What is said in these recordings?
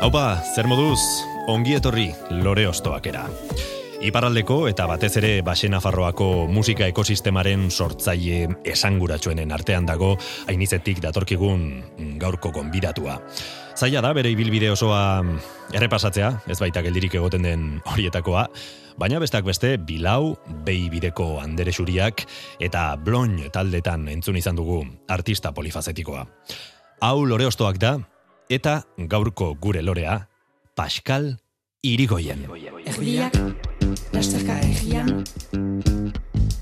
Haupa, zer moduz, ongi etorri lore ostoakera. Iparraldeko eta batez ere Baxe Nafarroako musika ekosistemaren sortzaile esanguratsuenen artean dago hainizetik datorkigun gaurko gonbidatua. Zaila da bere ibilbide osoa errepasatzea, ez baita geldirik egoten den horietakoa, baina besteak beste Bilau, Bei bideko Andere Xuriak eta Bloin taldetan entzun izan dugu artista polifazetikoa. Hau lore ostoak da eta gaurko gure lorea Pascal Irigoyen. Erdiak, lasterka egian,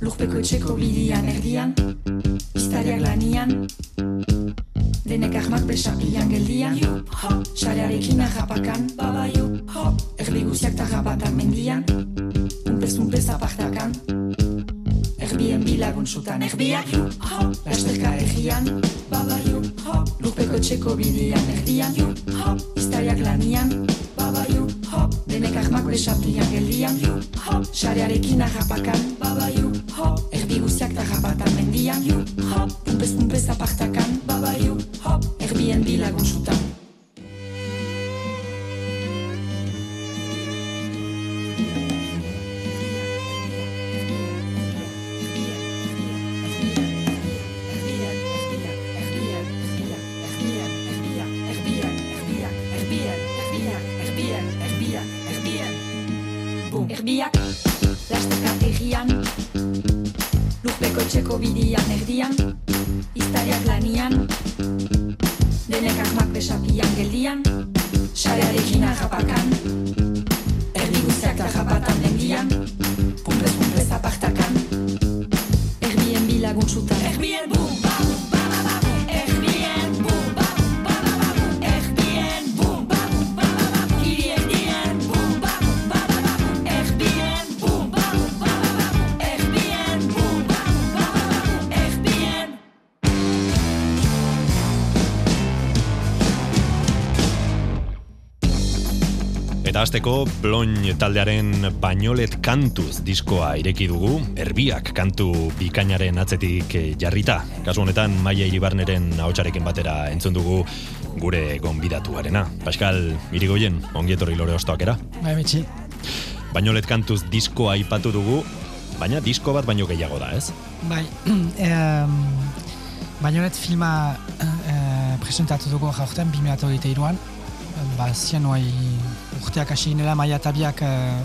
lurpeko etxeko bidian erdian, iztariak lanian, denek ahmak besapian geldian, xarearekin arrapakan, erdi guziak tarrapatan mendian, unpez unpez apartakan, erbien bilagun sutan erbiak, lasterka egian, lurpeko etxeko bidian erdian, iztariak lanian, denek ahmak besapian geldian, xarearekin arrapakan, erdi guziak tarrapatan mendian, unpez unpez apartakan, erbien bilagun sutan. Lasteka egian Lurpeko etxeko bidian erdian Iztariak lanian Denek ahmak besapian geldian Xarearekin arrapakan Eta hasteko Bloin taldearen Bainolet kantuz diskoa ireki dugu, erbiak kantu bikainaren atzetik eh, jarrita. Kasu honetan Maia Iribarneren ahotsarekin batera entzun dugu gure gonbidatuarena. Pascal Irigoyen, ongi etorri lore ostoakera. Bai, betxi. Bainolet kantuz diskoa aipatu dugu, baina disko bat baino gehiago da, ez? Bai, em, Baionet filma eh, presentatu dugu jaurten, 2008 iruan. Ba, zian urteak hasi ginela maia tabiak eh,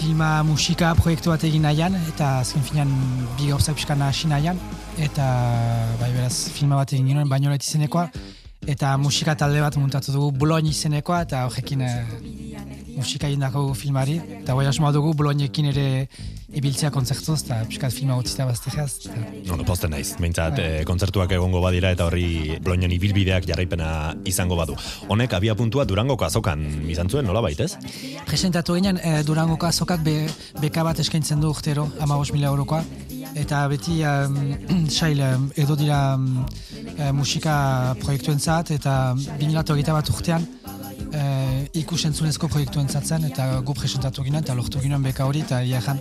filma musika proiektu bat egin nahian, eta azken finean bi gauzak pixkana hasi nahian. Eta bai beraz filma bat egin ginoen Baionet izenekoa, eta musika talde bat muntatu dugu Boulogne izenekoa, eta horrekin eh, musika egin dago filmari. Eta bai asmoa dugu Boulognekin ere ibiltzea kontzertuz, eta pixkat filma utzita baztegaz. Eta... No, no, posten naiz. Behintzat, eh, kontzertuak egongo badira eta horri bloinen ibilbideak jarraipena izango badu. Honek abia puntua Durangoko azokan izan zuen, nola baitez? Presentatu ginen, e, Durangoko azokak be, beka bat eskaintzen du urtero, ama mila eurokoa. Eta beti um, sail edo dira um, e, musika proiektuentzat eta 2008 bat urtean e, ikusentzunezko proiektuentzat zen eta gu presentatu ginen eta lortu ginen beka hori eta iahan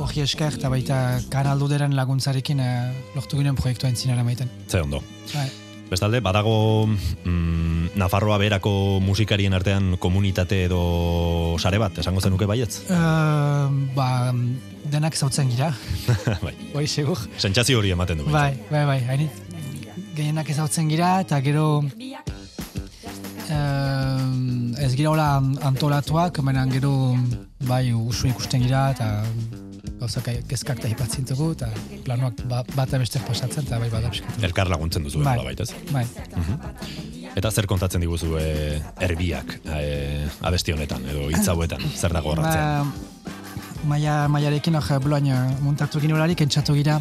hori esker eta baita kanalduderen laguntzarekin e, lortu ginen proiektua entzinara maiten. Ze ondo. Bai. Bestalde, badago mm, Nafarroa berako musikarien artean komunitate edo sare bat, esango zenuke baietz? E, ba, denak zautzen gira, bai. hori segur. Sentsazio hori ematen du. Bai, bai, bai, hainit gehienak ezautzen gira eta gero eh, ez gira hola antolatuak, baina gero bai usu ikusten gira eta gauzak kezkak eta hipatzen dugu eta planoak ba, bat beste pasatzen eta bai bada. Elkar laguntzen duzu, Bai. bai. baitez. Bai, Eta zer kontatzen diguzu e, erbiak e, abesti honetan, edo hitzauetan, zer dago horratzean? ba, maia, maiarekin hor bloain montatu ginolarik entzatu gira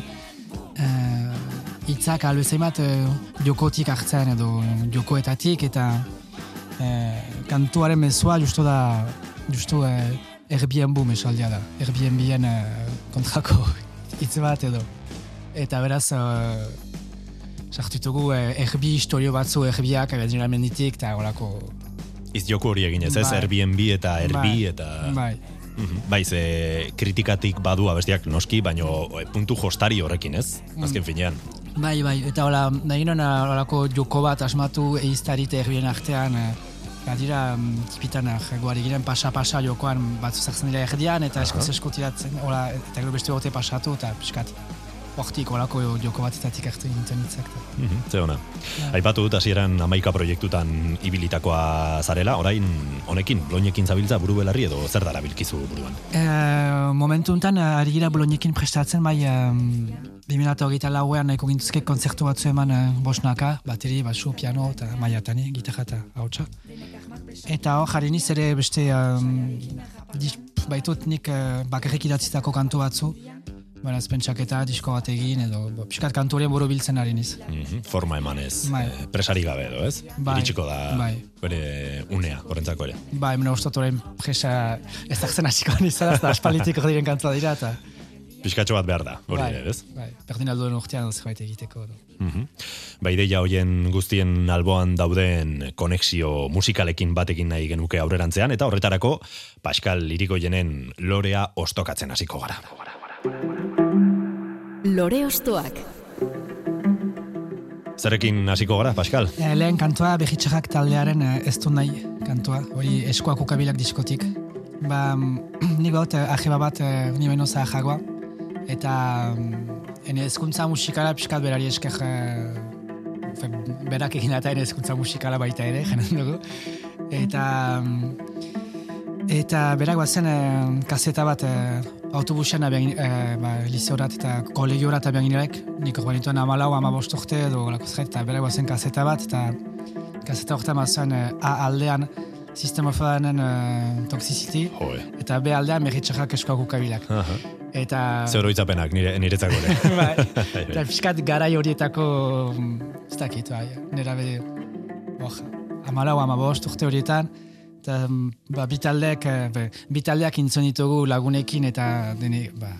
eh, hitzak albezaimat eh, jokotik hartzen edo jokoetatik eta eh, kantuaren mezua justu da, justu eh, Airbnb mesaldia da. Airbnbien eh, kontrako hitz bat edo. Eta beraz, eh, sartutugu eh, Airbi historio batzu Airbiak, abedina menditik, eta horako... Iz joku hori egin ez, ez? Bai. Airbnb eta Airbi Bai, eta... Bai, Mhm. Bai, ze kritikatik badu abestiak noski, baino eh, puntu jostari horrekin, ez? Azken finean. bai, bai. Eta hola, nahi horako joko bat asmatu eiztari eta Airbien artean, eh, Badira, mm, tipitan, guari giren pasa-pasa jokoan batzu zartzen dira erdian, eta eskutz esku tiratzen, hola, eta gero beste gote pasatu, eta piskat, hortik holako joko batetatik hartu gintzen hitzak. Mhm, Ze ona. Aipatu dut hasieran amaika proiektutan ibilitakoa zarela, orain honekin, bloinekin zabiltza buru belarri edo zer dara bilkizu buruan. E, momentu enten, ari gira bolognekin prestatzen, bai, um, 2008 lauean nahiko gintuzke konzertu batzu eman uh, bosnaka, bateri, basu, piano, eta maiatani, gitarra eta hautsa. Eta hor, jarri niz ere beste, um, baitut nik uh, bakarrik idatzitako kantu batzu, Beraz, pentsaketa, disko bat egin, edo, bo, piskat kantu horien buru biltzen ari niz. Mhm, Forma emanez, Bai. eh, presari gabe edo, ez? Bai, Iritsiko da bai. bere unea, horrentzako ere. Ba, hemen ustot orain presa ez dakzen hasiko nizara, eta aspalitik hor diren kantua dira, eta... Piskatxo bat behar da, hori bai, ere, ez? Bai, berdin alduen urtean zerbait egiteko. edo. Mhm. Ba, ideia hoien guztien alboan dauden konexio musikalekin batekin nahi genuke aurrerantzean, eta horretarako Pascal Lirikoienen lorea ostokatzen hasiko gara. Lore Ostoak. Zerekin hasiko gara, Pascal? E, lehen kantua behitxarrak taldearen eh, ez du nahi kantua, hori eskuak ukabilak diskotik. Ba, mm, nik eh, ajeba bat ni baino zahagoa, eta mm, ene ezkuntza musikala pixkat berari esker fe, berak egin eta ene ezkuntza musikala baita ere, jenen dugu. Eta, mm, eta berak bazen eh, kaseta bat autobusean abian, eh, ba, liseorat eta kolegiorat abian ginerek, nik hor banituen amalau, amabost urte edo golako zerbait, eta berak bazen kaseta bat, eta kaseta horretan bazen eh, A aldean System of a Down, eh, Toxicity, Joe. eta B aldean merritxarrak eskoak ukabilak. Aha. Eta... Ze oroitzapenak nire, niretzako bai, eta fiskat garai horietako, mm, ez dakit, bai, nera be, oh, amalau, amabost urte horietan, eta mm, ba, bitaldeak, eh, be, bitaldeak intzon ditugu lagunekin eta dene, ba,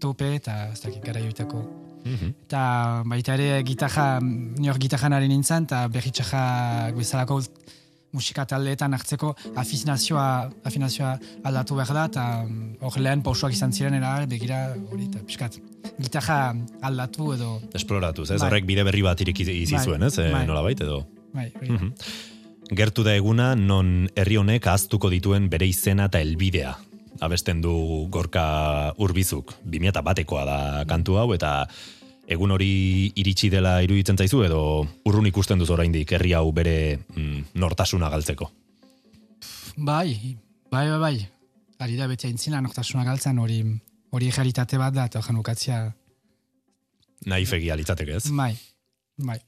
tope eta ez dakit, garai horietako. Mhm. Eta baita ere gitarra, nior gitarranaren nintzen, eta berritxarrak bezalako musika taldeetan hartzeko afinazioa, afinazioa aldatu behar da, eta mm, hor lehen pausoak izan ziren era, begira, hori, eta pixkat, gitarra aldatu edo, Esploratuz, ez? Bai. Horrek bide berri bat iriki izizuen, Bai, ez? E, bai. Nola edo? bai, hori. Mhm. Gertu da eguna non herri honek ahaztuko dituen bere izena eta helbidea. Abesten du gorka urbizuk. 2000 batekoa da kantu hau eta egun hori iritsi dela iruditzen zaizu edo urrun ikusten duz oraindik herri hau bere mm, nortasuna galtzeko. Bai, bai, bai, bai. Ari da beti aintzina nortasuna galtzen hori hori jaritate bat da, eta jan ukatzia, Naifegia litzateke ez? bai, bai,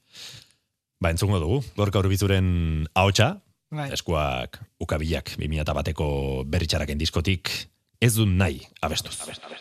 Ba, entzungo dugu. Gorka urbizuren ahotsa, bai. eskuak ukabilak 2000 bateko berritxaraken diskotik, ez du nahi abestuz. Kontu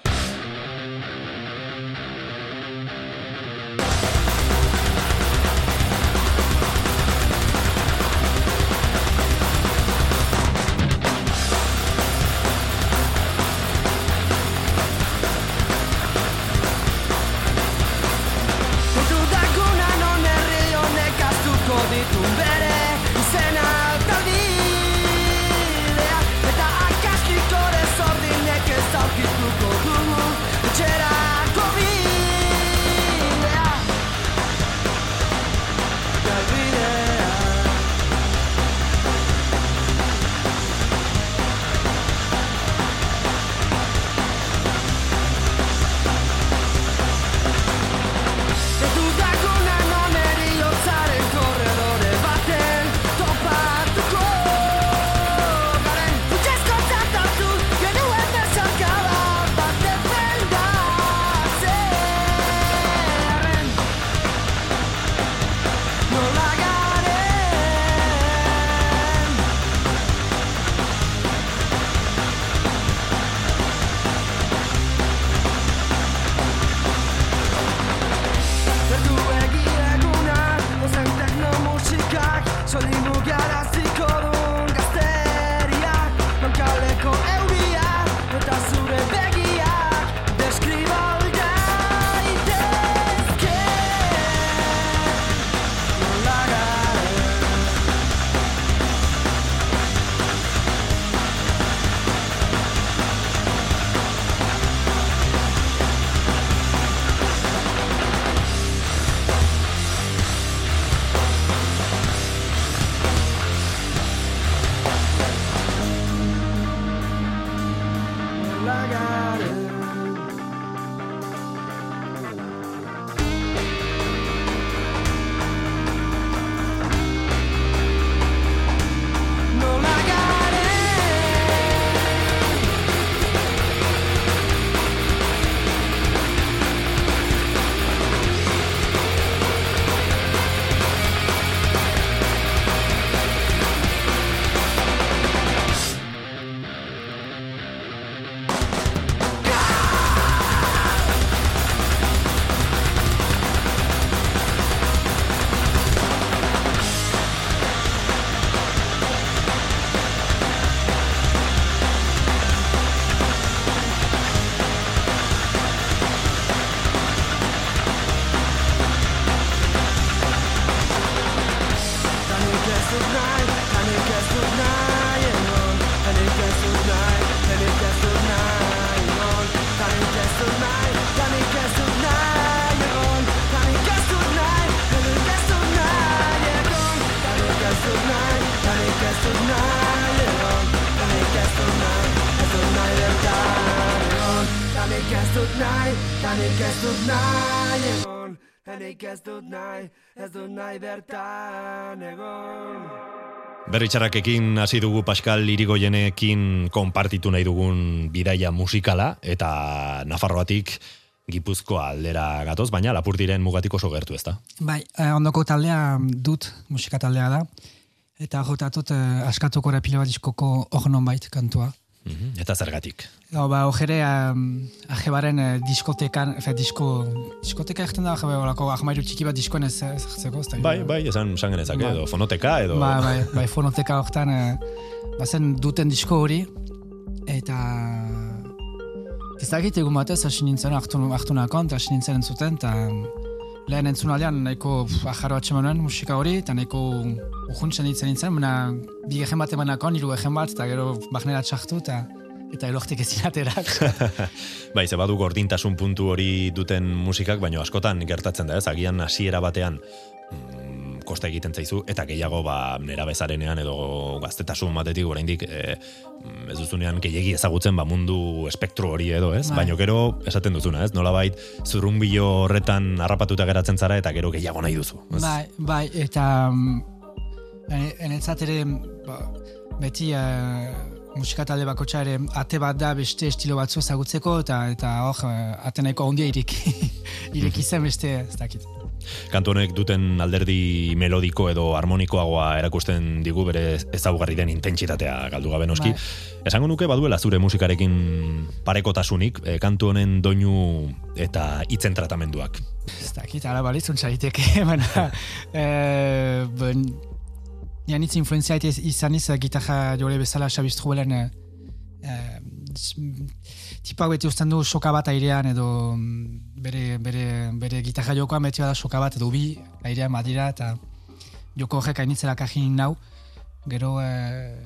Berritxarrakekin hasi dugu Pascal Irigoyenekin konpartitu nahi dugun bidaia musikala eta Nafarroatik Gipuzkoa aldera gatoz, baina lapurtiren mugatik oso gertu ezta. Bai, eh, ondoko taldea dut, musika taldea da. Eta jotatut eh, askatuko repile bat diskoko hor nonbait kantua. Mhm, Eta zergatik. Hau, ba, ojere, um, ajebaren eh, diskotekan, fe, disko, diskoteka egiten da, aje, olako ahmairu txiki bat diskoen ez ez da. Bai, bai, esan esan genezake, Bai. edo fonoteka, edo... Ba, bai, bai, fonoteka hortan, eh, bazen duten disko hori, eta ez dakit egun batez, hasi nintzen hartu, hartu nakon, eta hasi nintzen entzuten, eta lehen entzun aldean nahiko pf, ajarro atxemanen musika hori, eta nahiko urjuntzen nintzen nintzen, baina bi egen bat emanakon, hiru egen bat, eta gero bagnera txartu, eta eta elortik ezin aterak. Bai, ze badu gordintasun puntu hori duten musikak, baina askotan gertatzen da, ez? Agian hasiera batean mm, kosta egiten zaizu, eta gehiago ba, nera bezarenean edo gaztetasun batetik oraindik e, ez duzunean gehiegi ezagutzen ba, mundu espektro hori edo, ez? Bai. Baina gero esaten duzuna, ez? Nolabait zurunbilo horretan harrapatuta geratzen zara eta gero gehiago nahi duzu. Ez? Bai, bai, eta mm, ene- enetzat ere ba, beti uh, musika talde bakotxa ere ate bat da beste estilo batzu ezagutzeko eta eta hor uh, ate nahiko ondia ireki ireki zen beste ez dakit. Kantu honek duten alderdi melodiko edo harmonikoagoa erakusten digu bere ezaugarri den intentsitatea galdu gabe noski. Bai. Esango nuke baduela zure musikarekin parekotasunik, e, kantu honen doinu eta hitzen tratamenduak. Ez dakit, ara balitzun txariteke, baina eh, ben, janitz influenzia ez- izan iz eh, gitarra jole bezala Xabi Strubelen eh, eh, s- tipak beti uzten du soka bat airean edo mm, bere, bere, bere gitarra jokoan beti bada soka bat edo bi airean badira eta joko horrek hainitzera kajin nau gero eh,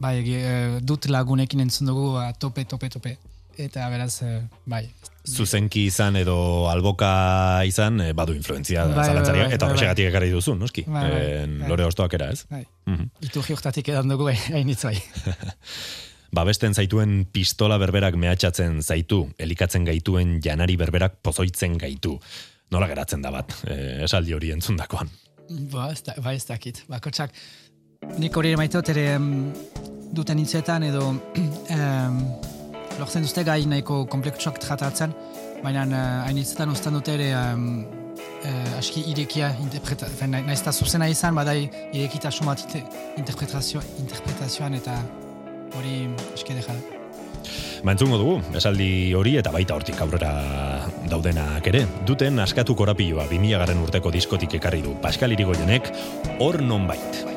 bai, eh, dut lagunekin entzun dugu a, tope, tope, tope eta beraz, eh, bai, Zuzenki izan edo alboka izan, e, badu influenzia Bai, bai, bai, eta bai, horrexegatik ekarri duzu, noski. Bai, bai, bai. lore ostoak era, ez? bai. Mhm. Iturri hortatik edan dugu hainitz bai. Babesten zaituen pistola berberak mehatxatzen zaitu, elikatzen gaituen janari berberak pozoitzen gaitu. Nola geratzen da bat, e, esaldi hori entzundakoan. Ba, ez da, ba, ez dakit. Bakotxak, nik hori ere maiteot ere duten hitzetan edo em, lortzen duzte gai nahiko kompleksuak tratatzen, baina hain hitzetan uzten dute ere em, eh, aski irekia interpreta, fen, nahi- nahiz eta zuzena izan, badai irekitasun bat inte- interpretazio, interpretazioan eta hori eske deja. Entzungo dugu, esaldi hori eta baita hortik aurrera daudenak ere. Duten askatu korapilloa 2000 garren urteko diskotik ekarri du Pascal Irigoyenek, hor nonbait.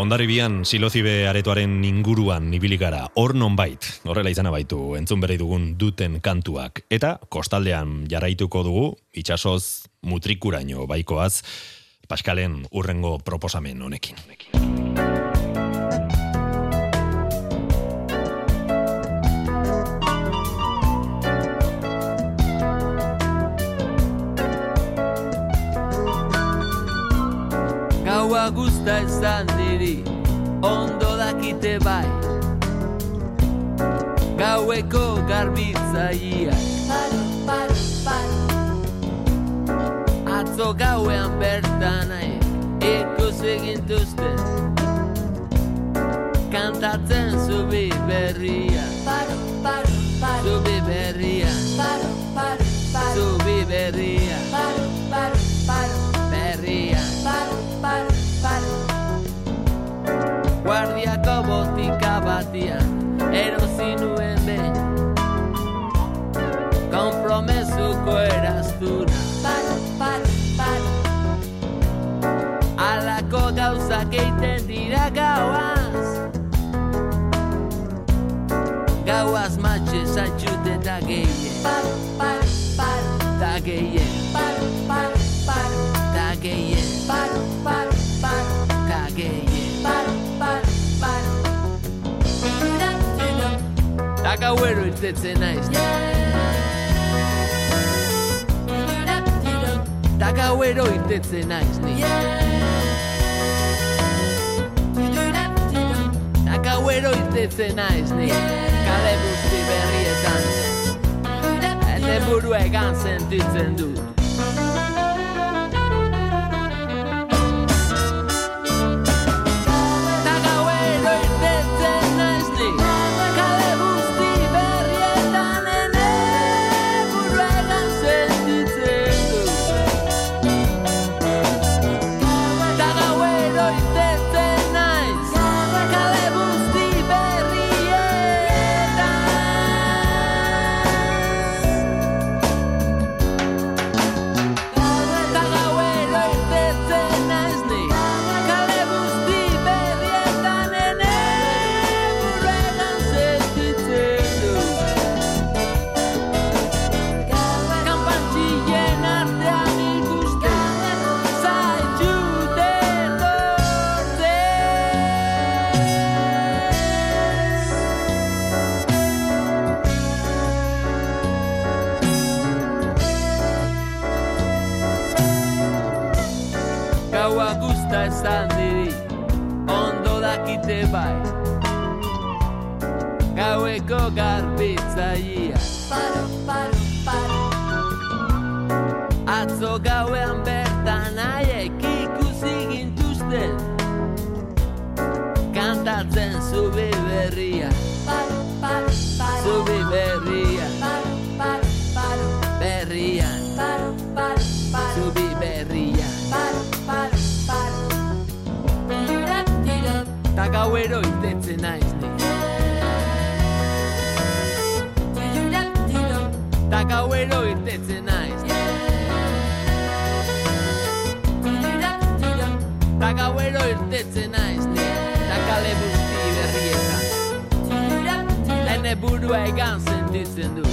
Ondarribian silozibe aretoaren inguruan ibilikara, hor nonbait, horrela izan baitu entzun berri dugun duten kantuak. Eta kostaldean jarraituko dugu, itxasoz mutrikuraino baikoaz, Paskalen urrengo proposamen honekin. Gaua guzta ezan diri, ondo dakite bai. Gaueko garbitzaia Paro, paro, paro. Atzo gauean bertan nahi, ikus egintuzte Kantatzen zubi berria, Paro, paro, paro. Zubi gehien Paro, paro, paro Ta gehien, Paro, paro, paro ta gehien, Paro, paro, paro ta gehien Paro, paro, paro Tudam, tudam Ta gauero irtetzen naiz. Tudam Ta gauero irtetzen naiz ni. Tudam Ta gauero irtetzen naiz ni. Kale guzti berrietan Ene burua egan sentitzen dut Paro, paro, paro Atzo gauean bertan haiek ikusi gintuzten Kantatzen zubi berria, Paro, paro, paro zubi berria, Paro, paro, paro berrian, Paro, paro, paro zubi berrian Paro, paro, paro tudam Ta gauero irtetzen naiz gauero irtetzen naiz. Ta gauero irtetzen naiz. Ni Ta kale busti berrietan. Tudam, tudam Ene burua egan sentitzen du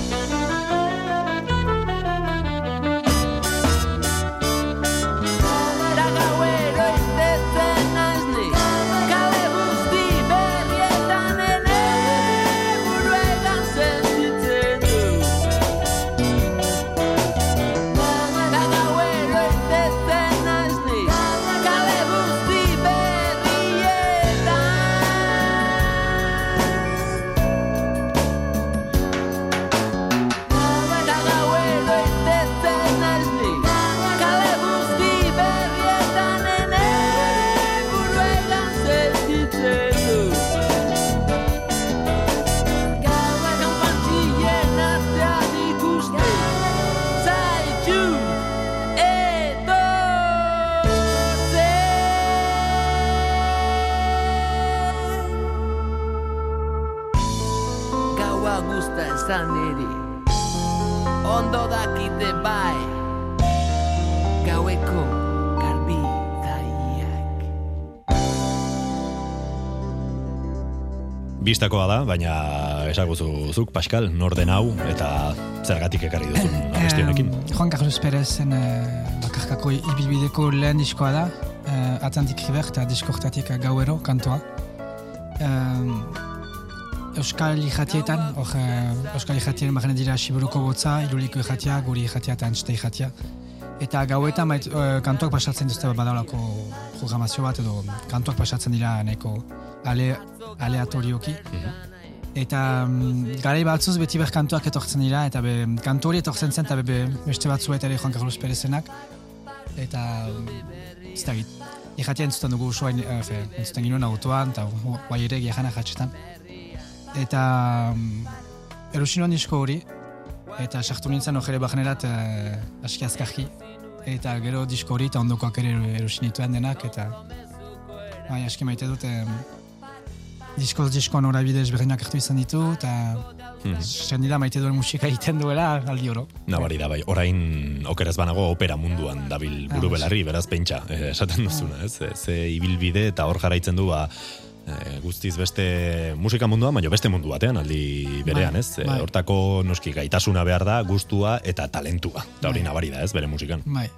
bistakoa da, baina esaguzu zuk, Pascal, nor den hau, eta zergatik ekarri duzun abesti honekin. Juan Carlos Perezen uh, bakarkako ibilbideko lehen diskoa da, uh, Atlantic River eta diskortatik gauero kantoa. Um, Euskal Ijatietan, hor uh, Euskal Ijatien magane dira Siburuko botza, Iruliko Ijatia, Guri Ijatia eta Antxeta Ijatia. Eta gauetan mait, uh, kantuak pasatzen duzte badalako programazio bat edo kantuak pasatzen dira nahiko ale, aleatorioki. Eta mm, garai batzuz beti ber kantuak etortzen dira, eta be, kantu hori etortzen zen, eta be, be, beste batzu eta ere Juan Carlos Perezenak. Eta, mm, ez da git, Ijatia entzuten dugu usua, uh, fe, entzuten ginoen autoan, eta gu- guai ere giajana jatxetan. Eta, mm, erosi nuen disko hori, eta sartu nintzen ojere bajanerat uh, aski azkarki. Eta gero disko hori eta ondokoak ere erosi nituen denak, eta bai, aski maite dut, em, diskoz diskoan norabide ezberdinak hartu izan ditu, eta Mhm. sendila maite duen musika egiten duela aldi oro. Nabari da, bai, orain okeraz banago opera munduan dabil buru Ah, belarri, beraz pentsa, eh, esaten duzuna, ez? Ze ibilbide eta hor jarraitzen du, ba, eh, guztiz beste musika munduan, baina beste mundu batean aldi berean, Bai, ez? Eh, bai. Hortako noski gaitasuna behar da, gustua eta talentua. Eta hori Bai. nabari da, ez, bere musikan. Bai.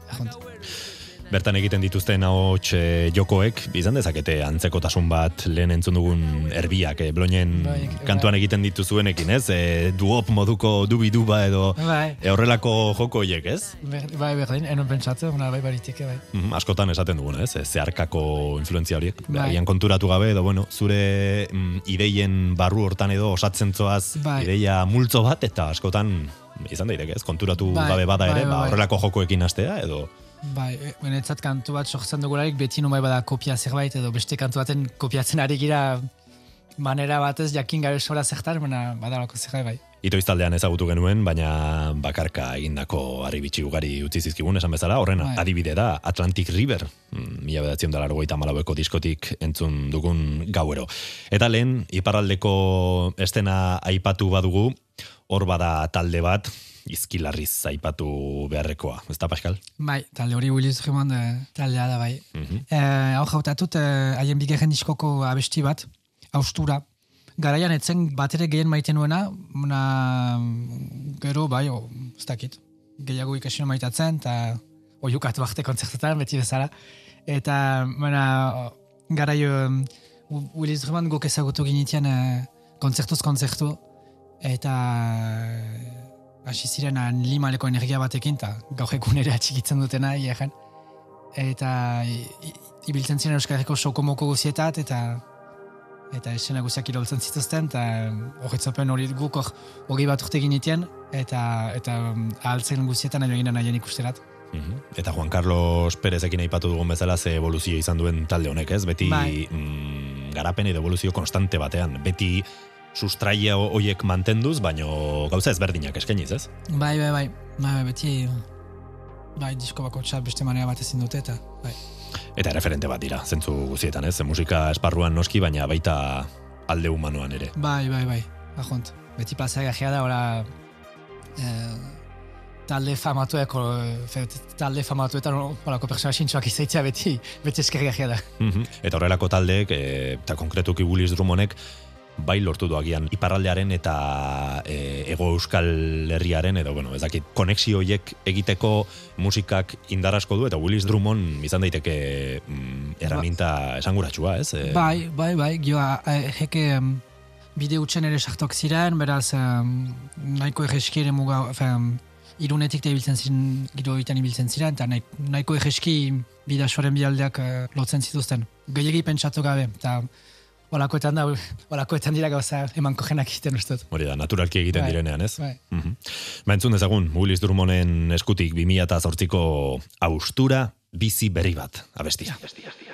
Bertan egiten dituzten ahots eh, jokoek, izan dezakete antzekotasun bat lehen entzun dugun erbiak, eh, bloinen Bai, kantuan egiten dituzuenekin, ez? E, duop moduko dubi-duba edo Bai, e, horrelako joko hoiek, ez? ber, bai, berdin, enon pentsatzen, una bai baritike, bai. Mhm, askotan esaten duguna, ez? E, Zeharkako influentzia horiek. Bai. Agian konturatu gabe, edo, bueno, zure mm, ideien barru hortan edo osatzen zoaz Bai. ideia multzo bat, eta askotan izan daiteke, ez? Konturatu Bai, gabe bada ere, bai, ba, bai. horrelako jokoekin hastea, edo... Bai, e, benetzat kantu bat sortzen dugularik beti numai bada kopia zerbait edo beste kantu baten kopiatzen ari gira manera batez jakin gabe sobra zertar, baina badalako zerbait bai. Itoiz taldean ezagutu genuen, baina bakarka egindako harri bitxi ugari utzi zizkigun esan bezala, horren Bai. adibide da Atlantic River, mm, mila bedatzen da largoita malaueko diskotik entzun dugun gauero. Eta lehen, iparraldeko estena aipatu badugu, hor bada talde bat, izkilarriz aipatu beharrekoa, ez da, Pascal? Bai, talde hori Willis Drummond eh, taldea da bai. Mhm. Eh, hau jautatut, eh, haien bigarren diskoko abesti bat, austura. Garaian etzen bat ere gehien maite nuena, na, gero bai, o, ez dakit, gehiago ikasino maitatzen, eta oiukatu arte kontzertetan, beti bezala. Eta, mana, garai um, Willis Drummond guk ezagutu ginitian eh, kontzertuz kontzertu, eta hasi ziren limaleko energia batekin, eta gaur egun ere atxikitzen dutena, iajan. Eta i, i, ibiltzen ziren Euskal Herriko sokomoko guzietat, eta eta esena guziak iroltzen zituzten, eta horretzopen hori guk hor hogei bat urte ginitien, eta, eta um, ahaltzen guzietan nahi eginen nahien ikusterat. Mhm. Eta Juan Carlos Perezekin aipatu dugun bezala ze evoluzio izan duen talde honek, ez? Beti Bai. mm, garapen edo evoluzio konstante batean. Beti sustraia hoiek mantenduz, baino gauza ezberdinak eskainiz, ez? Bai, bai, bai, bai, bai, beti, bai, disko bako beste manera bat ezin dute, eta, bai. Eta referente bat dira, zentzu guzietan, ez? Musika esparruan noski, baina baita alde humanoan ere. Bai, bai, bai, ahont. Beti pasea gajea da, ora, eh, talde famatueko, talde famatuetan horako persona sintxoak izaitzea beti, beti esker gajea da. Mhm. Eta horrelako taldeek, e, eta konkretuki Willis Drummonek, bai lortu du agian iparraldearen eta e, ego euskal herriaren edo bueno, ez dakit konexio horiek egiteko musikak indar asko du eta Willis Drummond izan daiteke mm, erraminta esanguratsua, ez? E, Bai, bai, bai, gioa, eh, heke em, bide utxen ere sartok ziren, beraz, em, nahiko erreski ere muga, em, irunetik da ibiltzen ziren, giro egiten ibiltzen ziren, eta nahi, nahiko erreski bidasoaren bialdeak eh, lotzen zituzten. Gehiagi pentsatu gabe, eta olakoetan da, olakoetan dira gauza eman kojenak egiten ustut. Hori da, naturalki egiten Bai, direnean, ez? bai. Mhm. Ba, entzun dezagun, Willis Drummonden eskutik 2008ko austura bizi berri bat, abestia. Sufrimendutik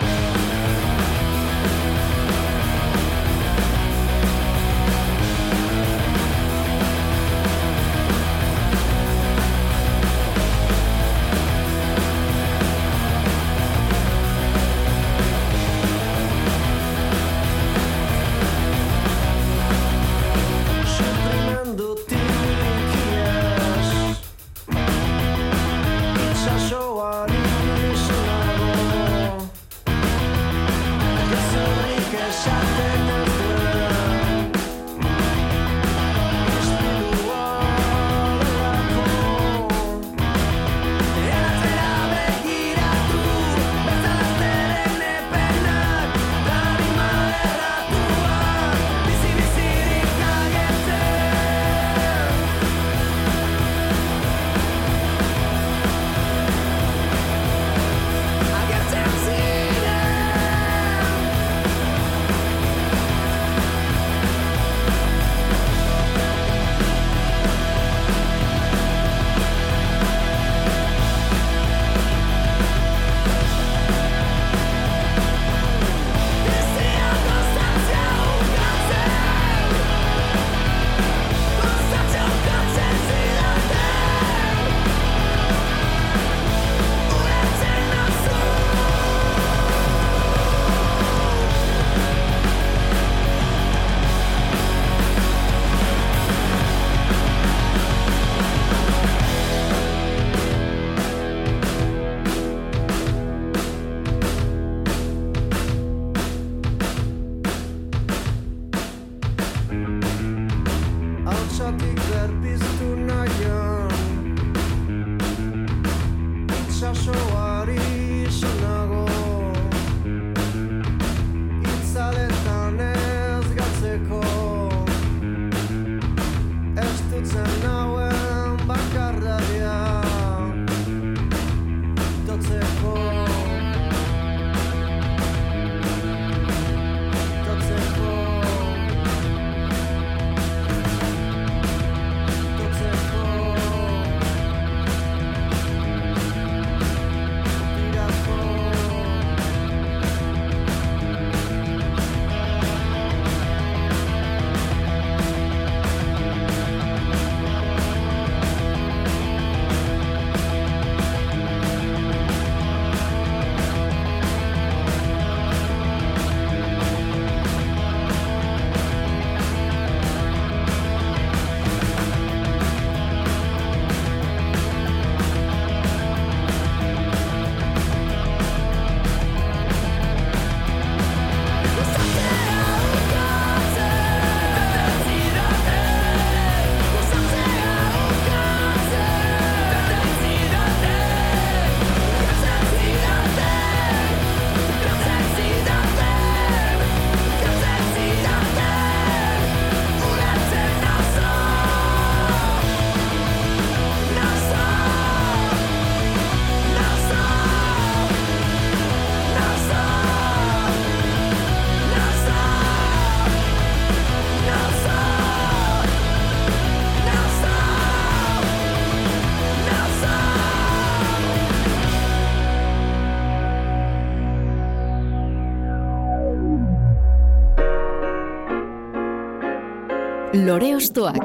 Lore Ostoak.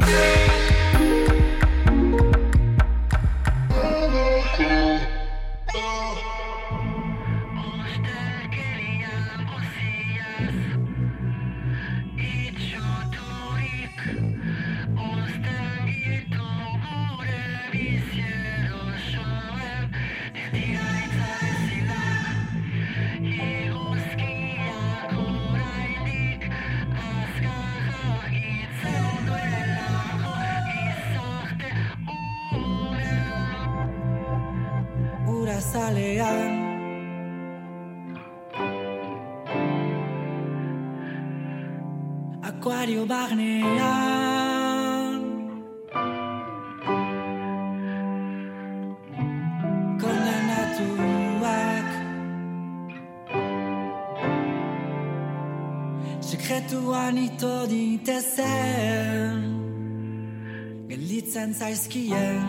Zaizkien.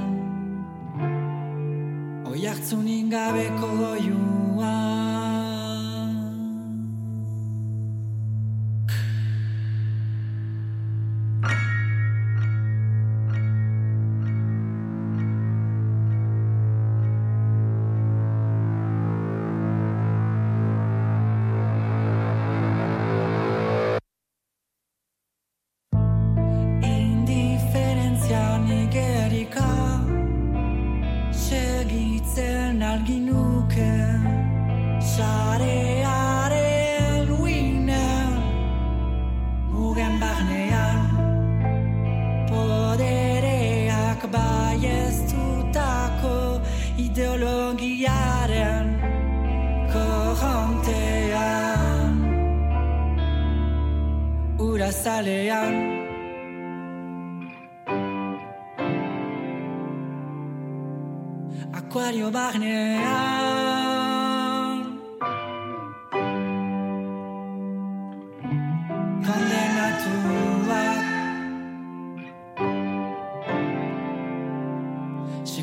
Oi hartzunin gabeko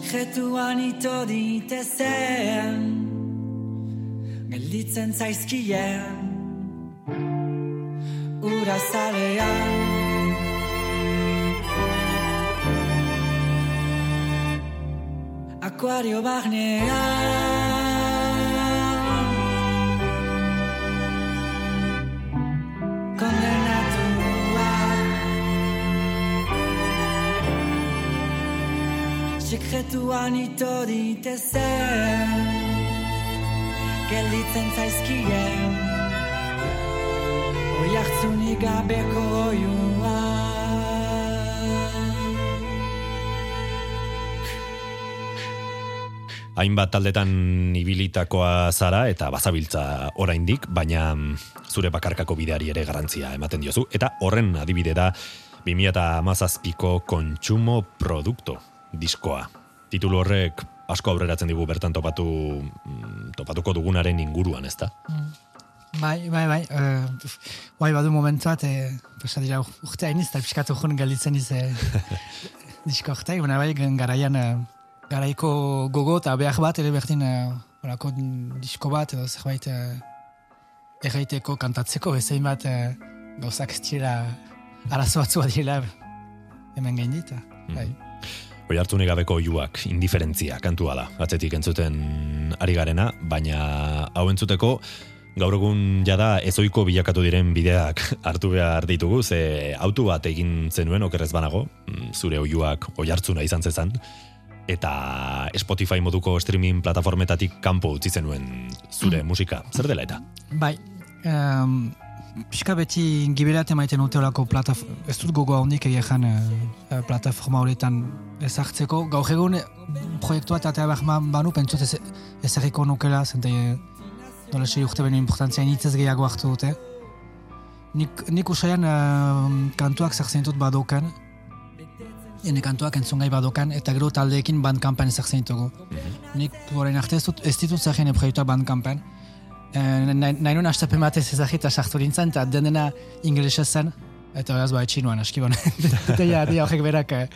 Sekretuan ito ditezen Gelditzen zaizkien Ura zalean. Akuario barnean Sekretuan ito ditezen Gelditzen zaizkien Oi hartzunik gabeko oiua Hainbat taldetan ibilitakoa zara eta bazabiltza oraindik, baina mm, zure bakarkako bideari ere garantzia ematen diozu. Eta horren adibide da 2017ko kontsumo produkto diskoa. Titulu horrek asko aurreratzen digu bertan topatu mm, topatuko dugunaren inguruan, ezta? Bai, bai, bai. Uh, bai, badu momentuat, e, pasa dira urte hainiz, eta pixkatu jun gelditzen iz e, disko urte, baina bai, garaian, e, garaiko gogo eta behar bat, ere berdin, e, orako disko bat, edo zerbait e, erraiteko, kantatzeko, bezain bat e, gauzak ez dira arazo batzua direla hemen gain dita. Bai. Oi hartu gabeko oiuak, indiferentzia, kantua da, atzetik entzuten ari garena, baina hau entzuteko, gaur egun jada ezoiko bilakatu diren bideak hartu behar ditugu, ze autu bat egin zenuen okerrez banago, mm, zure oiuak oi hartzuna izan zezan, eta Spotify moduko streaming plataformetatik kanpo utzi zenuen zure musika. Zer dela eta? Bai, um, pixka beti giberat emaiten uteolako plataforma, ez dut gogoa hondik egean uh, plataforma horretan ezartzeko. Gaur egun eh, proiektua eta behar banu, pentsot ez, ezarriko nukela, zente nola sei urte beno importantzia initzez gehiago hartu dute. Nik, nik usaian uh, kantuak zertzen dut badokan, ene kantuak entzun gai badokan, eta gero taldeekin bandkampan ezartzen ditugu. Nik horrein arte ez, dut, ez ditut zerren proiektua bandkampan. Eh, nahi nuen astapen batez ezagit eta sartu nintzen, eta denena inglesa zen, eta horaz ba etxinuan, aski bon. Eta ja, dia horrek berak eh,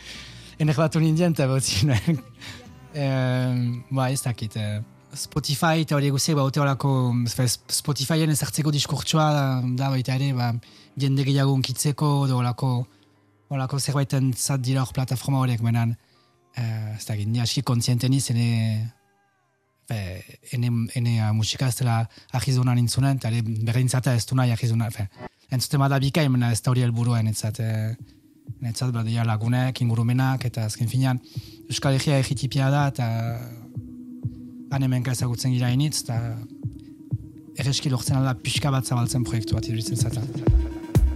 enek batu nindien, eta botzi nuen. Eh, ba, ez dakit. Eh, Spotify eta hori guziek ba, horako, Spotifyen ezartzeko diskurtsua da, baita ere, ba, jende gehiago unkitzeko, edo horako Olako zerbaiten zat dira hor plataforma horiek, menan, uh, ez da, ni aski kontziente niz, be, ene, ene musika ez dela ahizunan intzunen, eta berdintzata ez du nahi ahizunan, fe, entzute ma da bikain, mena ez da hori helburua enetzat, eh, enetzat, badia lagunek, ingurumenak, eta azken finean, Euskal Herria egitipia da, eta han hemenka ezagutzen gira initz, eta erreski lortzen alda pixka bat zabaltzen proiektu bat iruditzen zata.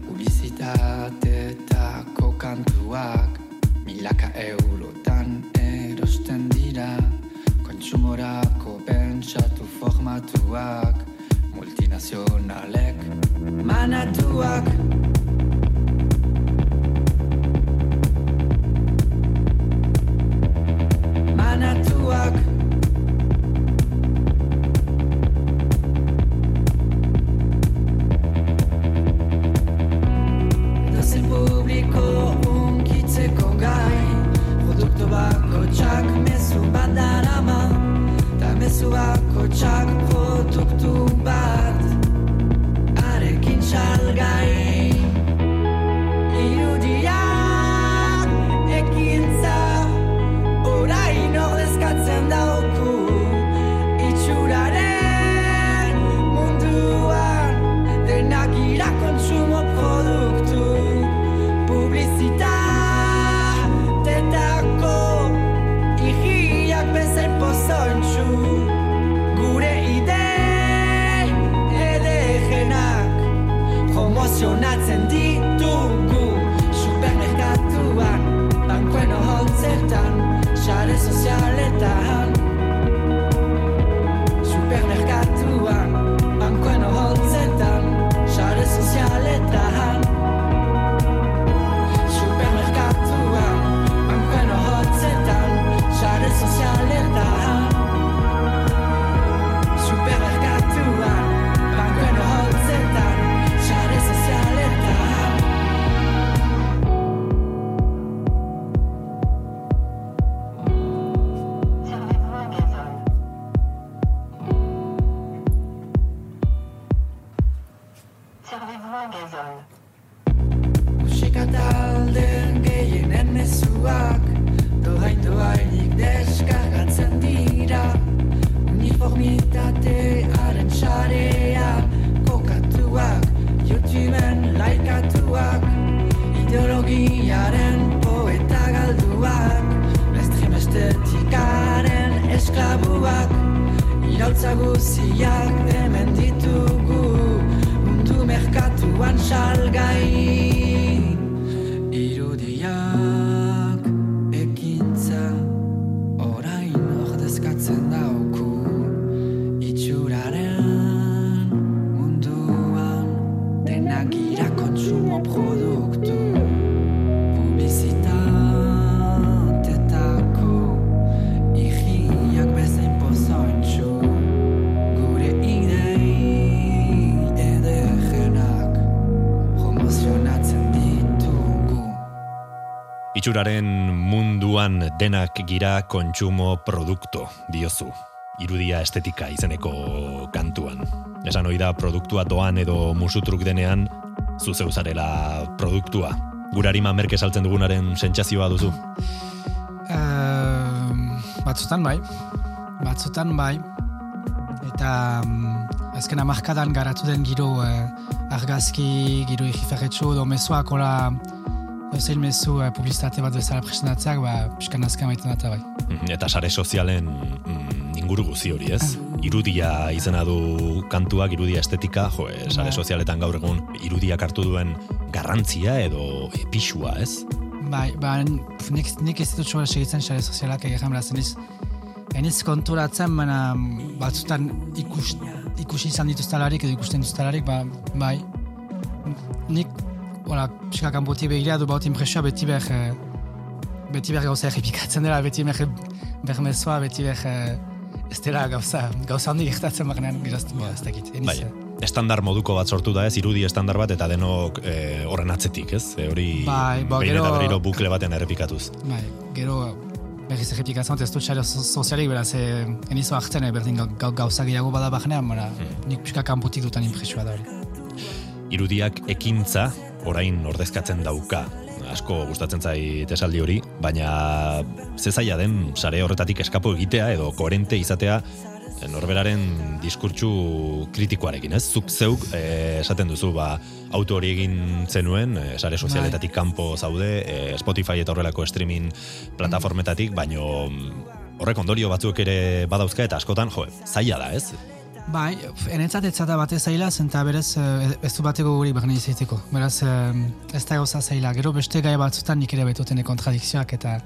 Publizitateetako kantuak milaka eurotan erosten dira kontsumorako pentsatu formatuak multinazionalek manatuak manatuak Itxuraren munduan denak gira kontsumo produkto, diozu. Irudia estetika izeneko kantuan. Esan hori da produktua doan edo musutruk denean, zuzeu zarela produktua. Gurarima merke saltzen dugunaren sentsazioa duzu. Uh, batzutan bai, batzutan bai, eta um, azken amarkadan garatu den giro uh, argazki, giro egiferretxo, do mezuak Ozein mezu uh, publizitate bat bezala presentatzeak, ba, pixkan azken maiten data bai. Mhm, Eta sare sozialen mm, inguru guzi hori ez? Irudia izena du kantuak, irudia estetika, jo, eh, sare Bai. sozialetan gaur egun irudiak hartu duen garrantzia edo epixua, ez? Bai, ba, nik, nik ez dut sola segitzen sare sozialak egin berazen iz. Eniz konturatzen, baina batzutan ikus, ikusi izan dituztalarik edo ikusten dituztalarik, ba, bai. Nik, hola, pixka kanpoti begira du baut impresioa beti ber, eh, beti ber gauza errepikatzen dela, beti ber, ber mezoa, beti ber, ez dela gauza, gauza handi gertatzen bagnean, giraztu, ba, ez dakit. Bai, estandar moduko bat sortu da ez, irudi estandar bat, eta denok eh, horren atzetik, ez? E, hori Bai, ba, behin eta gero- berriro bukle baten errepikatuz. Bai, gero berriz errepikatzen, ez dut sare so- sozialik, beraz, eh, enizo hartzen, eh, berdin gau- gau, gauza gehiago bada bagnean, baina nik pixka kanputik dutan impresioa da hori. Irudiak ekintza orain ordezkatzen dauka. asko gustatzen zait esaldi hori, baina ze zaila den sare horretatik eskapo egitea edo koherente izatea eh, norberaren diskurtsu kritikoarekin, ez? Zuk zeuk eh, esaten duzu, ba, auto hori egin zenuen, eh, sare sozialetatik kanpo zaude, eh, Spotify eta horrelako streaming plataformetatik, baino mm, horrek ondorio batzuk ere badauzka eta askotan, jo, zaila da, ez? Bai, enetzat ez zata batez zaila, zenta berez eh, ez du bateko guri behar izaiteko. Beraz, eh, ez da gauza zaila. Gero beste gai batzutan nik ere betutene kontradikzioak eta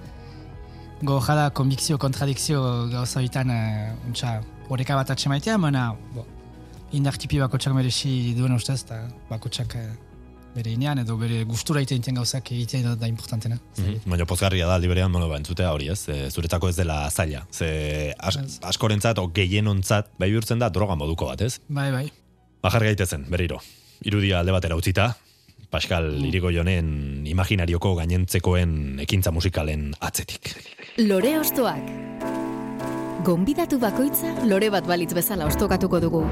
go jala konbikzio kontradikzio gauza bitan untxa horeka bat atxemaitea, baina bo, indar tipi bakotxak merezi duen ustez, eta bakotxak eh, bere inean edo bere gustura egiten gauzak egitea da, da importantena. Mhm. Baina pozgarria da aldi berean, bueno, ba, entzutea hori ez, e, zuretako ez dela zaila. Ze as, askorentzat, o gehienontzat, bai bihurtzen da droga moduko bat, ez? Bai, bai. Bajar gaitezen, berriro. Irudia alde batera utzita, Pascal Irigoyonen imaginarioko gainentzekoen ekintza musikalen atzetik. Lore Ostoak. Gonbidatu bakoitza lore bat balitz bezala ostokatuko dugu.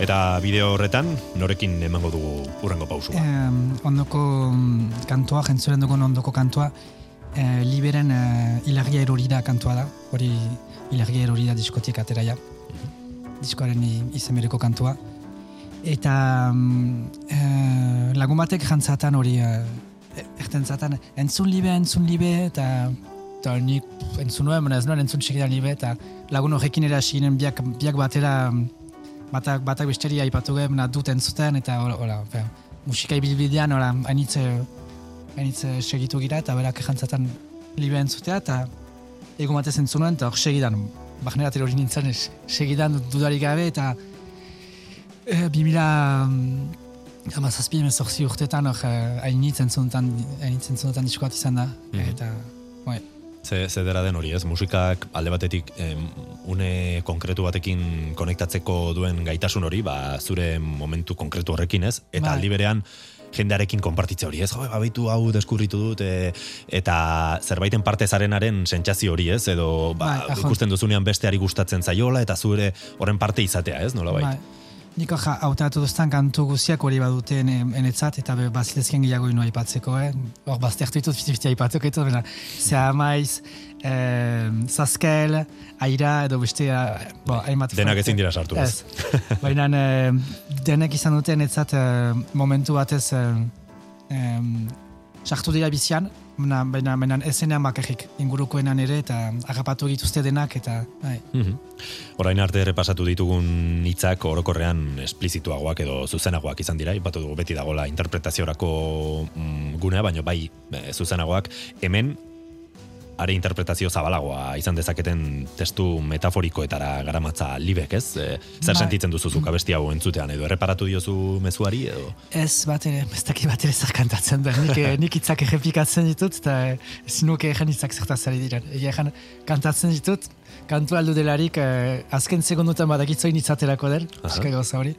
Eta bideo horretan, norekin emango dugu urrengo pausua. Eh, ondoko mm, kantua, jentzuren dugun ondoko kantua, eh, liberen eh, ilargia erori da kantua da, hori ilargia erori da diskotik atera ja. Diskoaren i- izen bereko kantua. Eta mm, eh, lagun batek jantzatan hori, eh, erten zaten, entzun libe, entzun libe, eta eta nik entzun nuen, ez nuen entzun txikidan libe, eta lagun horrekin ere biak, biak batera mm, batak, batak besteri aipatu gehen, na dut entzuten, eta hola, hola, musika ibilbidean, hola, hainitz, eh, hainitz eh, segitu gira, eta berak jantzatan libe entzutea, eta egun batez entzun nuen, eta hor segidan, bahnerat hori nintzen, segidan dudarik gabe, eta e, 2000 amazazpi emezortzi urtetan hor eh, hainitz entzunetan, hainitz entzunetan diskoat izan da, Mhm. eta, bai, Ze, ze dera den hori, ez? Musikak alde batetik em, une konkretu batekin konektatzeko duen gaitasun hori, ba, zure momentu konkretu horrekin, ez? Eta Bai. aldi berean jendearekin konpartitze hori, ez? Jo, babaitu hau deskurritu dut, e, eta zerbaiten parte zarenaren sentsazio hori, ez? Edo, ba, Bai, ikusten duzunean besteari gustatzen zaiola, eta zure horren parte izatea, ez? Nola Bai. Niko ja, hautatu duztan kantu guziak hori baduten enetzat, eta be, bazilezken gehiago ino aipatzeko, eh? Hor, baztertu ditut, fiti-fiti aipatuko ditut, bena, zea maiz, eh, zazkel, aira, edo beste, eh, bo, hainbat... Denak ezin dira sartu, ez? Baina eh, denek izan dute enetzat eh, momentu batez eh, em, sartu dira bizian, baina, baina, baina ezenean bakarrik, ingurukoenan ere, eta agapatu dituzte denak, eta, bai. Mhm. Orain arte errepasatu ditugun hitzak orokorrean esplizituagoak edo zuzenagoak izan dira, ipatu dugu beti dagola interpretaziorako mm, gunea, baina bai e, zuzenagoak. Hemen, are interpretazio zabalagoa izan dezaketen testu metaforikoetara garamatza libek, ez? E, zer Bai. sentitzen duzu zuk abesti hau entzutean, edo erreparatu diozu mezuari, edo... Ez bat ere, ez daki bat ere zer kantatzen da. Nik, eh, nik hitzak errepikatzen ditut, eta eh, ezin nuke egen hitzak zertaz ari diren. Egia egen kantatzen ditut, kantu aldu delarik, eh, azken segundutan badakitzoin hitzaterako den, eska gauza hori.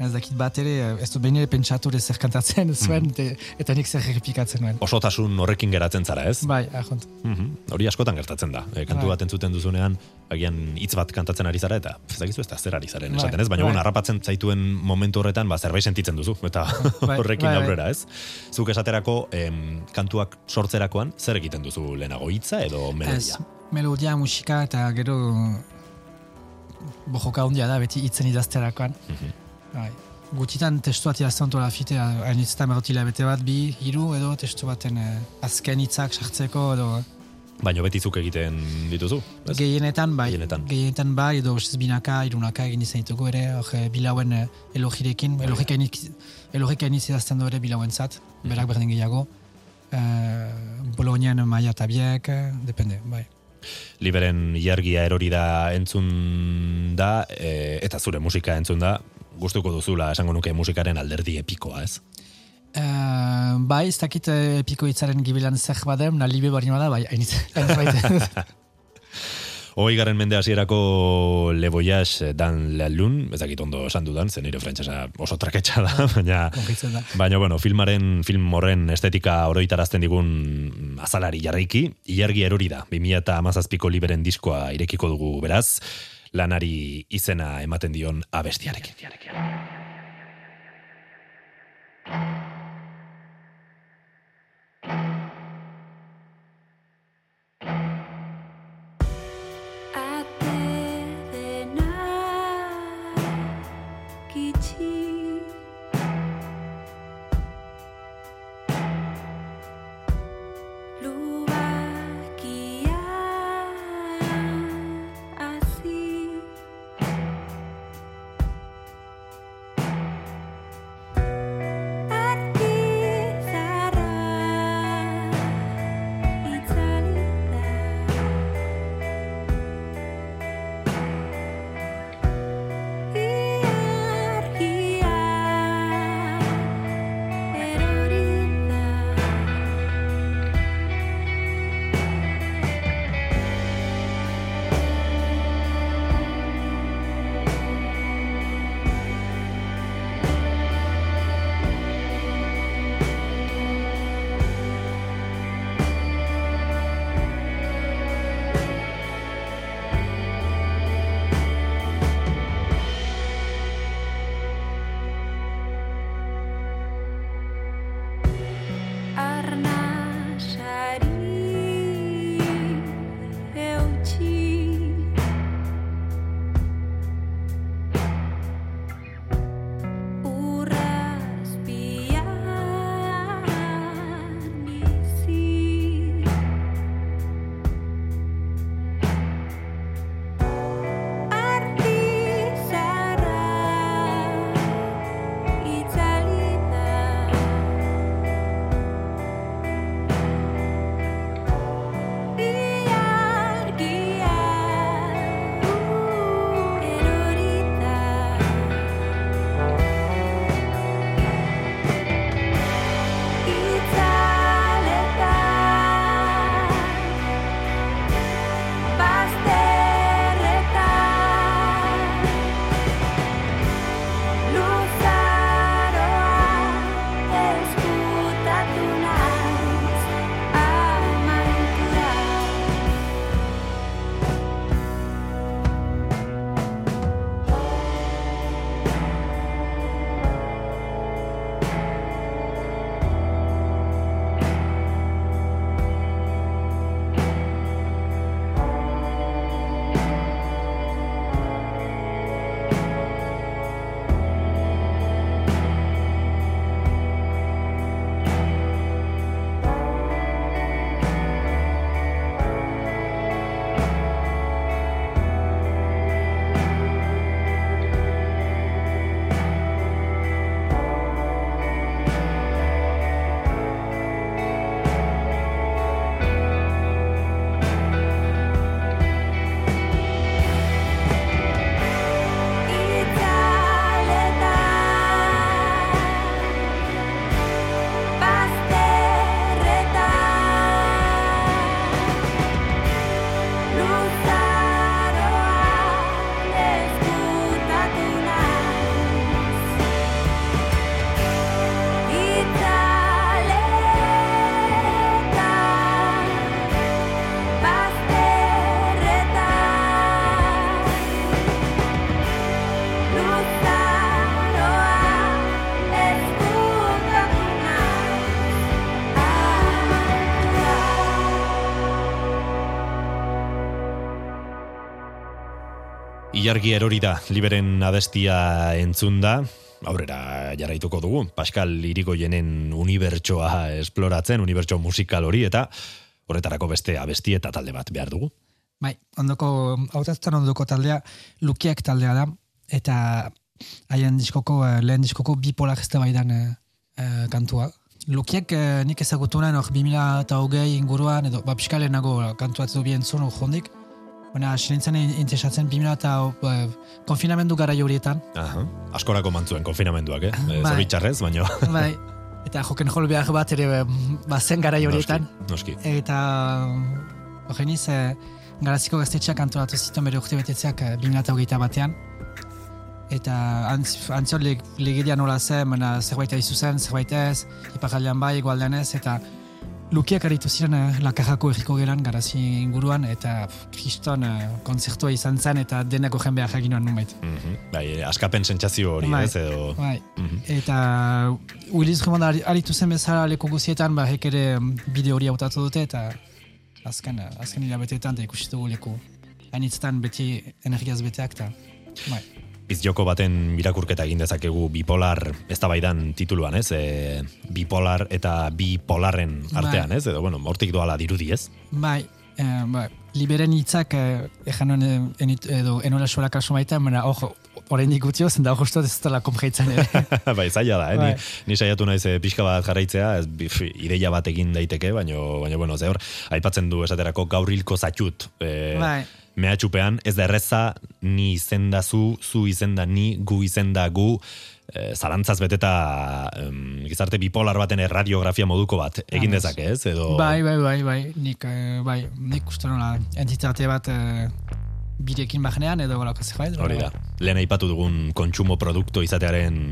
Ez dakit bat ere, eh, ez dut behin ere pentsatu zer kantatzen zuen, te- eta nik zer errepikatzen nuen. Osotasun horrekin geratzen zara, ez? Bai, ahont. Mhm. Hori askotan gertatzen da. E, kantu Bai. bat entzuten duzunean, agian hitz bat kantatzen ari zara eta ez dakizu ez da zer ari zaren Bai, esaten ez, baina bai. bueno, harrapatzen zaituen momentu horretan, ba, zerbait sentitzen duzu, eta Bai, horrekin bai, bai. aurrera, ez? Zuk esaterako, em, kantuak sortzerakoan, zer egiten duzu lehenago hitza edo Ez, melodia? melodia, musika, eta gero bojoka handia da, beti hitzen idazterakoan. Mhm. Bai. Gutitan testuat idazten dut lafite, hainitzetan berotila bete bat, bi, hiru, edo testu baten eh, azken hitzak sartzeko, edo Baina beti zuk egiten dituzu, ez? gehienetan, bai, Gehienetan. gehienetan bai, edo ustez binaka, irunaka egin izan ditugu ere, hor eh, bilauen eh, elogirekin, Bai. elogik hainitz- elogik hainitz idazten du ere bilauen zat, Mhm. berak berdin gehiago, eh, Bolognian maia tabiek, eh, depende, bai. Liberen ilargia erori da entzun da, e, eta zure musika entzun da, gustuko duzula esango nuke musikaren alderdi epikoa, ez? Uh, bai, ez dakit eh, epiko hitzaren gibilan zer badem, na libe bari da, bai, hainitz. hainitz baita. Hoi garen mende hasierako Le Voyage dan la lun, ez dakit ondo esan dudan, zen nire frantsesa oso traketxa da, baina, Kongitzen da. baina bueno, filmaren, film horren estetika oroitarazten digun azalari jarraiki, ilargi erori da, 2000 eta amazazpiko liberen diskoa irekiko dugu beraz, lanari izena ematen dion abestiarekin. Ilargi erori da, liberen abestia entzun da, aurrera jarraituko dugu, Pascal Irigoyenen unibertsoa esploratzen, unibertso musikal hori, eta horretarako beste abesti eta talde bat behar dugu. Bai, ondoko, hautatzen ondoko taldea, lukiak taldea da, eta haien diskoko, eh, lehen diskoko bipolar ez da baidan eh, eh, kantua. Lukiak eh, nik ezagutu nahi, hor 2000 eta hogei inguruan, edo, ba, pixka lehenago kantuatu bien zuen hor jondik. Baina, sinintzen interesatzen 2000 eta eh, konfinamendu gara horietan. Aha, askorako mantzuen konfinamenduak, eh? Bai. Bai. Zoritxarrez, baino. bai, eta joken jol behar bat ere eh, bazen gara horietan. Noski, noski. Eta horreniz, eh, Garaziko gaztetxeak antolatu zituen bere urte betetzeak eh, 2008 batean. Eta antz, antziot leg, legedia nola zen, zerbait aizu zen, zerbait ez, iparaldean bai, egualdean ez, eta lukiak aritu ziren eh, lakarrako erriko geran garazi inguruan, eta kriston eh, konzertua izan zen, eta denako jenbea jaginoan numait. Mhm. Bai, askapen sentsazio hori, Bai. ez, edo... Bai. Mhm. Eta Willis Drummond ari- aritu zen bezala leku guzietan, ba, hek ere mm, bide hori hautatu dute, eta azken, azken hilabeteetan eta ikusi dugu leku. Hainitzetan beti energiaz beteak, eta bai. Biz joko baten mirakurketa egin dezakegu bipolar eztabaidan tituluan, ez? E, bipolar eta bipolarren artean, Bai. ez? Edo, bueno, hortik doala dirudi, ez? Bai, eh, bai, liberen hitzak eh, ejan nuen eh, enit, edo enola sola kasu maita, mena, ojo, oraindik gutxio, zen da justo ez dela konpreitzen ere. bai, zaila da, eh? Bai. Ni, ni saiatu naiz eh, pixka bat jarraitzea, ez, bi- fi, ideia bat egin daiteke, baino, baino bueno, ze hor, aipatzen du esaterako gaurilko zatxut. E, Bai. Mehatxupean, ez da erreza, ni izenda zu, zu izenda ni, gu izenda gu, e, zalantzaz beteta em, gizarte bipolar baten erradiografia moduko bat egin Ah, dezake, ez? Edo... Bai, bai, bai, bai, nik, eh, bai, nik uste nola entitate bat eh, birekin bahnean edo golako zerbait. Hori da. Lehen aipatu dugun kontsumo produkto izatearen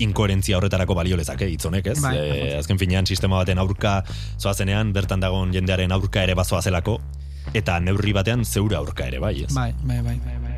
inkoherentzia horretarako balio lezake hitz honek, ez? Bai, Eh, azken finean sistema baten aurka zoazenean bertan dagoen jendearen aurka ere bazoazelako eta neurri batean zeure aurka ere bai, ez? Bai, bai, bai, bai, bai.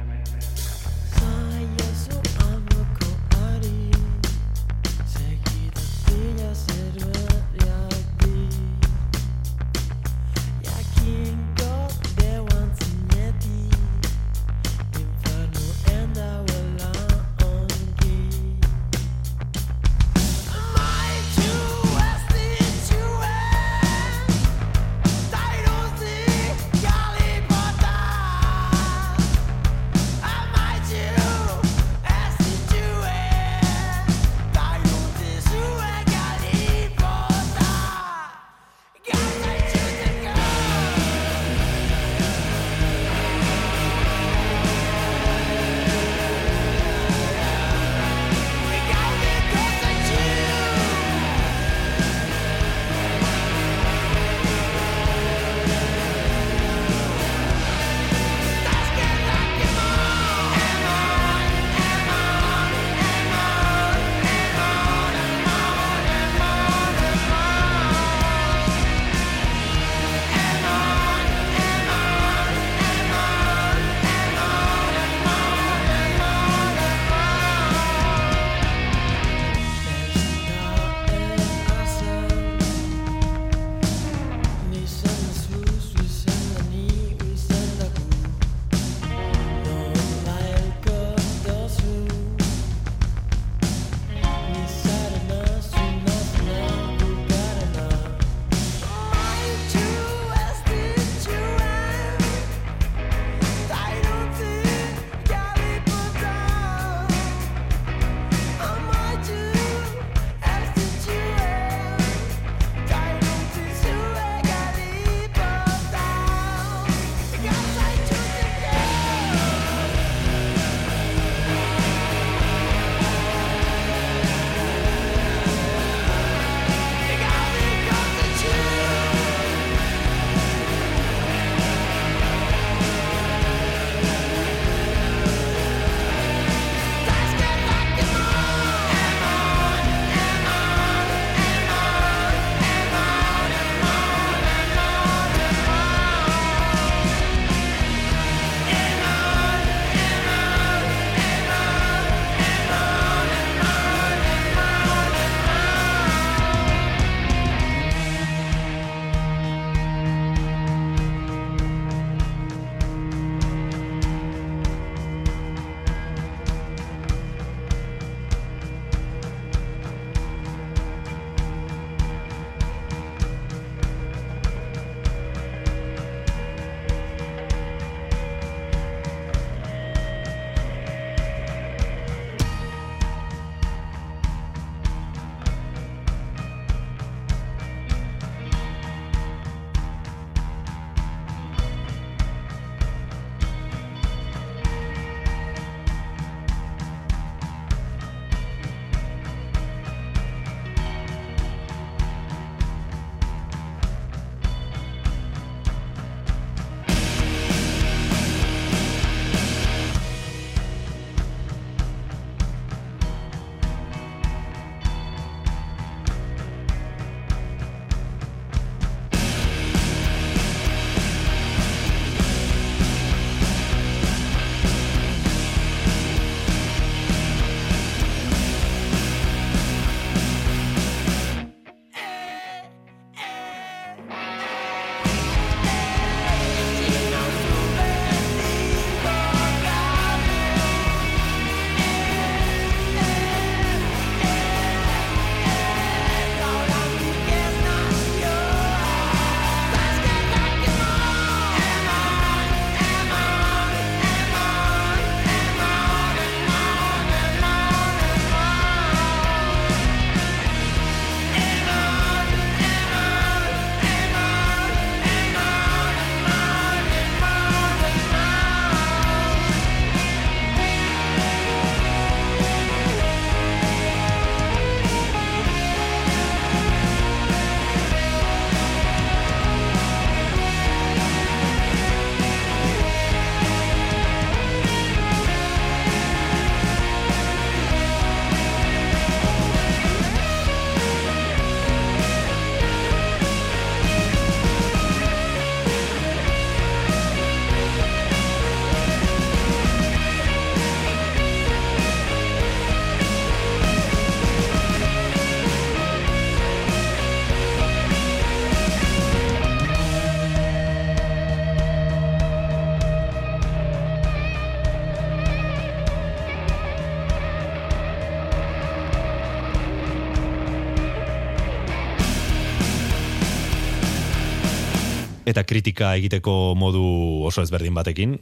Eta kritika egiteko modu oso ezberdin batekin,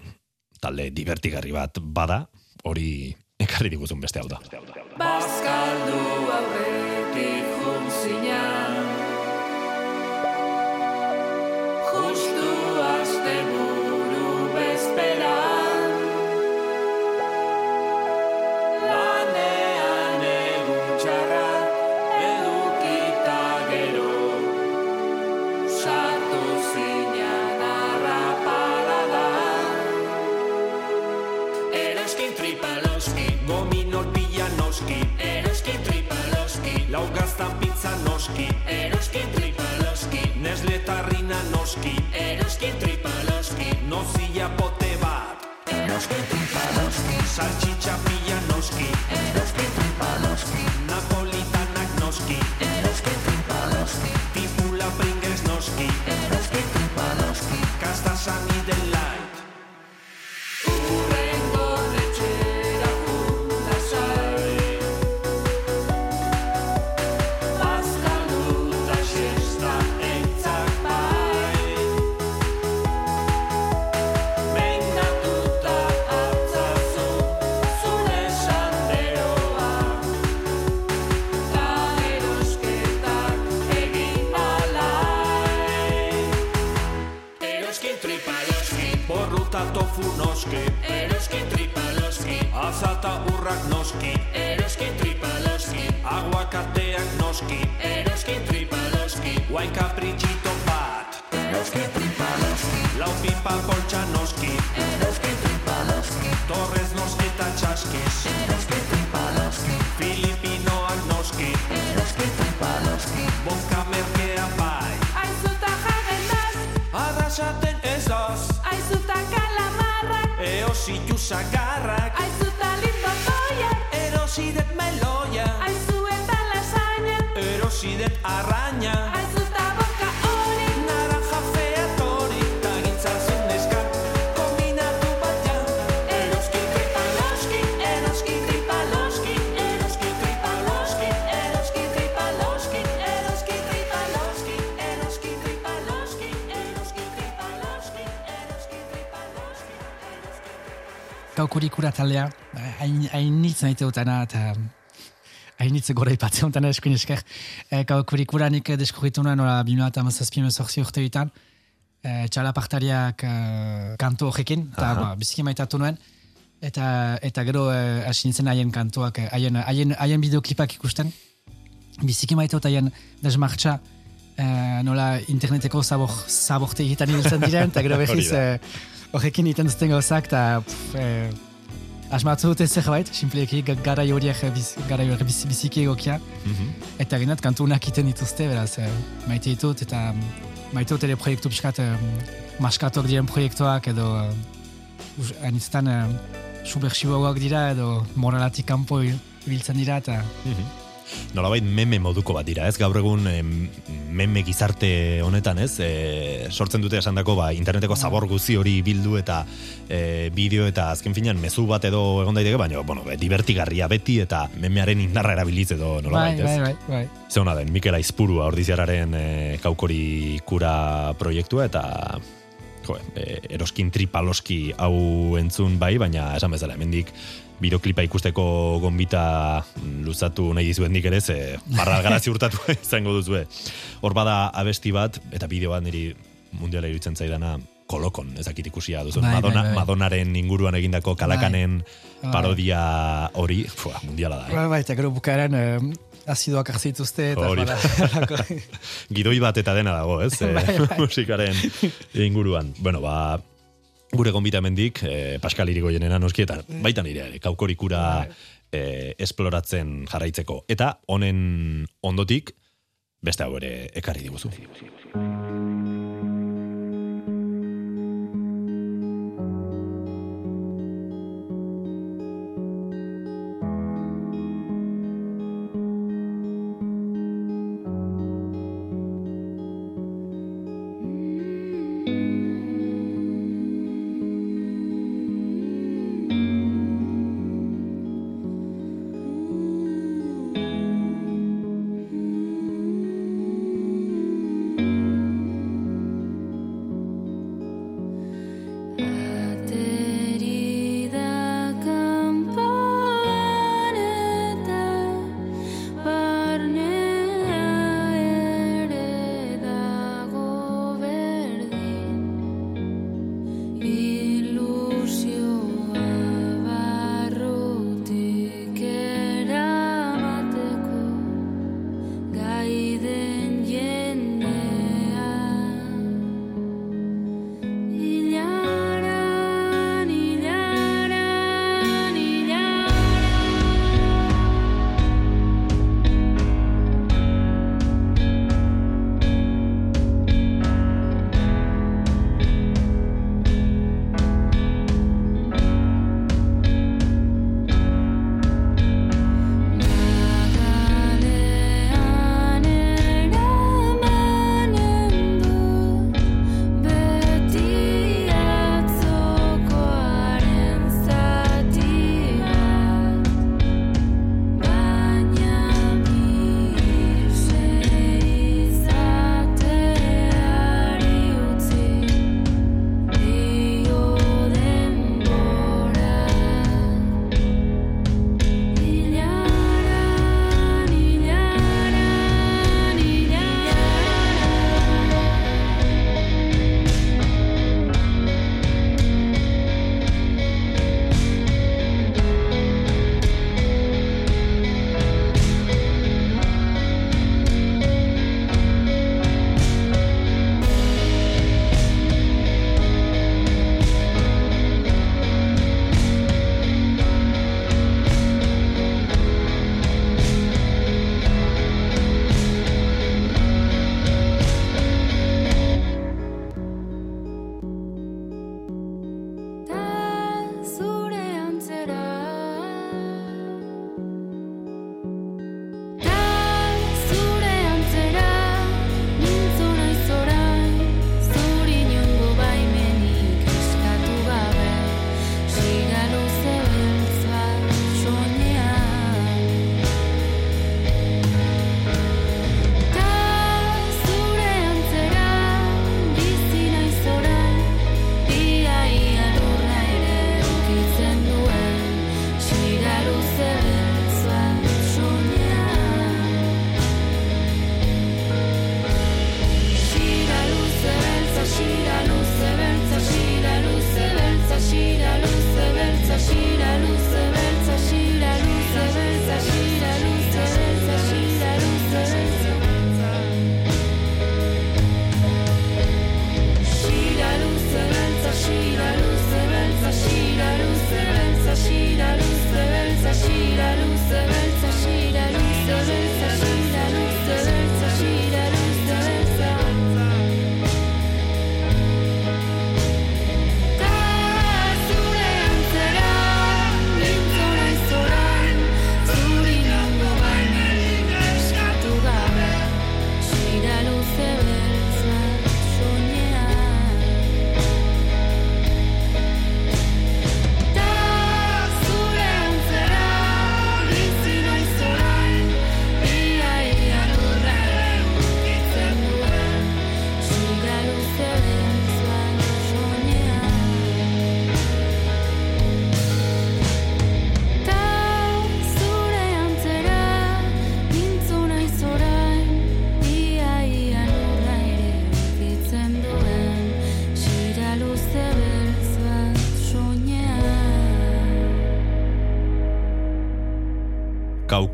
talde divertigarri bat bada, hori ekarri diguzun beste hau da. Bazkaldu aurretik Gaukurikura taldea, hain hain nitz nahi eta hain gora ipatzen honetan eskuin esker. E, Gaukurikura nik deskurritu nuen, nola, 2008 mezortzi urte ditan, e, txalapartariak e, kantu horrekin, eta Aha. ba, biziki maitatu nuen, eta, eta gero e, hasi nintzen haien kantuak, e, haien, haien, haien bideoklipak ikusten, biziki maite haien desmartxa, e, nola interneteko zabor, zaborte egiten ibiltzen diren, eta gero behiz e, horrekin egiten zuten gauzak, eta e, asmatu dute zerbait, simpleki ga- garai horiek biz, garai horiek biz, biziki egokia, Mhm. eta genat kantu unak iten dituzte, beraz, e, maite ditut, eta mm, maite dut ere proiektu pixkat, e, maskatok diren proiektuak, edo uh, aniztan e, subversiboak dira, edo moralatik kanpo il- ibiltzen dira, eta Mhm. Nolabait meme moduko bat dira, ez? Gaur egun em, meme gizarte honetan, ez? E, sortzen dute esandako ba, interneteko zabor guzi hori bildu eta e, bideo eta azken finean mezu bat edo egon daiteke, baina bueno, divertigarria beti eta memearen indarra erabiliz edo bai, nolabait, ez? bai, bai, bai. Ze hona den, Mikel Aizpurua ordiziararen e, kaukori kura proiektua eta jo, e, eroskin tripaloski hau entzun bai, baina esan bezala, hemendik bideoklipa ikusteko gonbita luzatu nahi dizuen nik ere, ze barra garazi urtatu izango duzue. Hor bada abesti bat, eta bideo bat niri mundiala iruditzen zaidana, kolokon, ezakit ikusia duzu. Bai, bai, Madonna, bai. Madonaren inguruan egindako kalakanen Bai. parodia hori, fua, mundiala da, eh? Bai, bai, eta gero bukaeran e, azidoak hartzituzte, eta Hori. Gidoi bat eta dena dago, ez? Bai, Eh, bai. musikaren inguruan. Bueno, ba, gure gonbita mendik, eh, Pascal Irigoyenena noski, eta baita nire, kaukorikura eh, esploratzen jarraitzeko. Eta honen ondotik, beste hau ere ekarri diguzu.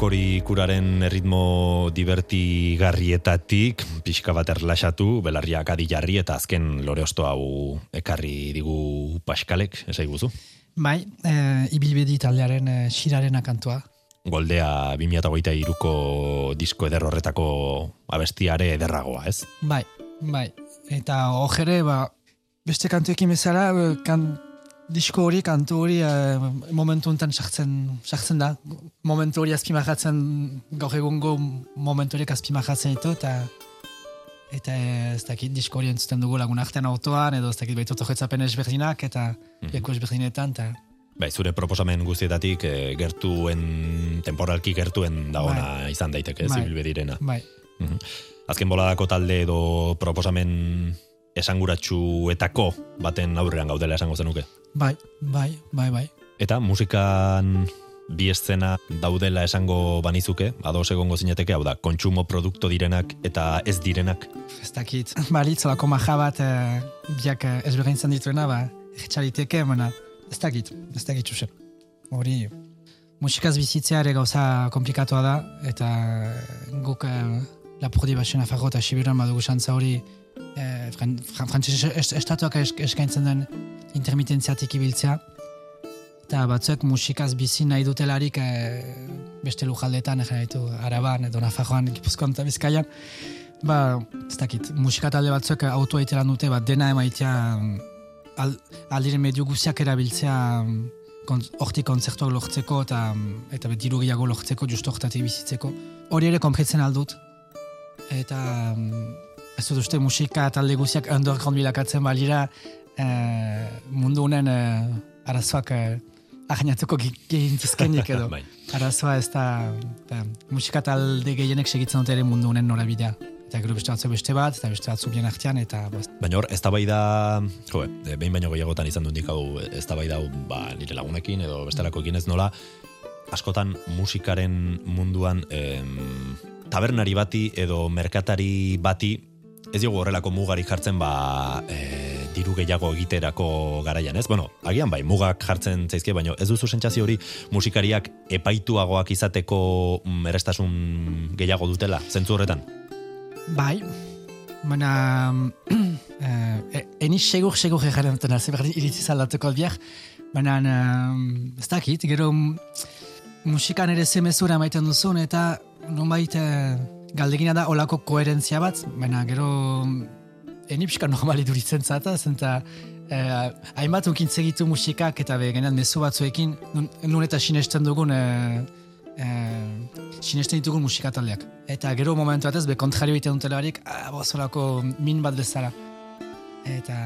Gaukori kuraren erritmo divertigarrietatik, pixka bat erlaxatu, belarriak adi jarri eta azken lore osto hau ekarri digu Paskalek, esai guzu. Bai, e, ibilbedi taldearen e, xiraren akantua. Goldea 2008 iruko disko eder horretako abestiare ederragoa, ez? Bai, bai. Eta hojere, ba, beste kantuekin bezala, e, kan, disko hori, kantu hori e, momentu enten sartzen, sartzen da. Momentu hori azpimahatzen, gaur egungo momentu horiek azpimahatzen ditu, eta eta e, ez dakit disko hori entzuten dugu lagun artean autoan, edo ez dakit baitu tojetzapen ezberdinak, eta Mhm. leku ezberdinetan, eta Bai, zure proposamen guztietatik eh, gertuen, temporalki gertuen dagoena izan daiteke, ez Bai. bai, Mhm. Azken boladako talde edo proposamen esanguratsuetako baten aurrean gaudela esango zenuke. bai, bai, bai, bai. Eta musikan bi eszena daudela esango banizuke, ados egongo zineteke, hau da, kontsumo produkto direnak eta ez direnak. Ez dakit, balitz, olako maja bat eh, biak eh, ezberdintzen dituena, ba, egitxaliteke, baina ez dakit, ez dakit zuzen. Hori, musikaz bizitzea ere gauza komplikatua da, eta guk eh, lapurdi basen afarro eta sibiran badugu xantza hori eh, fran, fran, frantzese est, estatuak es, eskaintzen den intermitentziatik ibiltzea, eta batzuek musikaz bizi nahi dutelarik eh, beste lujaldetan, egin Araban edo Nafarroan, Gipuzkoan eta Bizkaian, Ba, ez dakit, musika talde batzuek autoa iteran dute, bat dena emaitea mm, al, aldiren medio guziak erabiltzea mm, kon- hortik kontzertuak lortzeko eta mm, eta diru gehiago lortzeko, justo hortatik bizitzeko. Hori ere konpretzen aldut. Eta ez dut uste musika talde guziak underground bilakatzen balira eh, mundu honen eh, arazoak eh, ahainatuko gehintuzkenik edo. Bai. Arazoa ez da, da musika talde gehienek segitzen dute ere mundu honen norabidea. Eta gero beste batzu beste bat, eta beste batzu bien artean, eta bost. Baina hor, ez da jo, eh, behin baino gehiagotan izan dut hau, ez da hau, ba, nire lagunekin edo bestelakoekin ez nola, askotan musikaren munduan em, tabernari bati edo merkatari bati ez diogu horrelako mugari jartzen ba e, diru gehiago egiterako garaian, ez? Bueno, agian bai, mugak jartzen zaizkie, baina ez duzu sentsazio hori musikariak epaituagoak izateko mm, erestasun gehiago dutela, zentzu horretan? Bai, baina eh, eni segur segur egaren duten, ze berdin iritzi aldatuko biak, baina eh, ez dakit, gero mm, musikan ere zemezura maiten duzun, eta nonbait eh, galdegina da olako koherentzia bat, baina gero mm, eni pixka normali duritzen zata, zenta eh, hainbat unkintze gitu musikak eta be genean mezu batzuekin, nun, nun eta sinesten dugun eh, eh, sinesten ditugun musikataldeak. Eta gero momentu batez, be kontrario egiten dutelarik, ah, bozolako min bat bezala. Eta,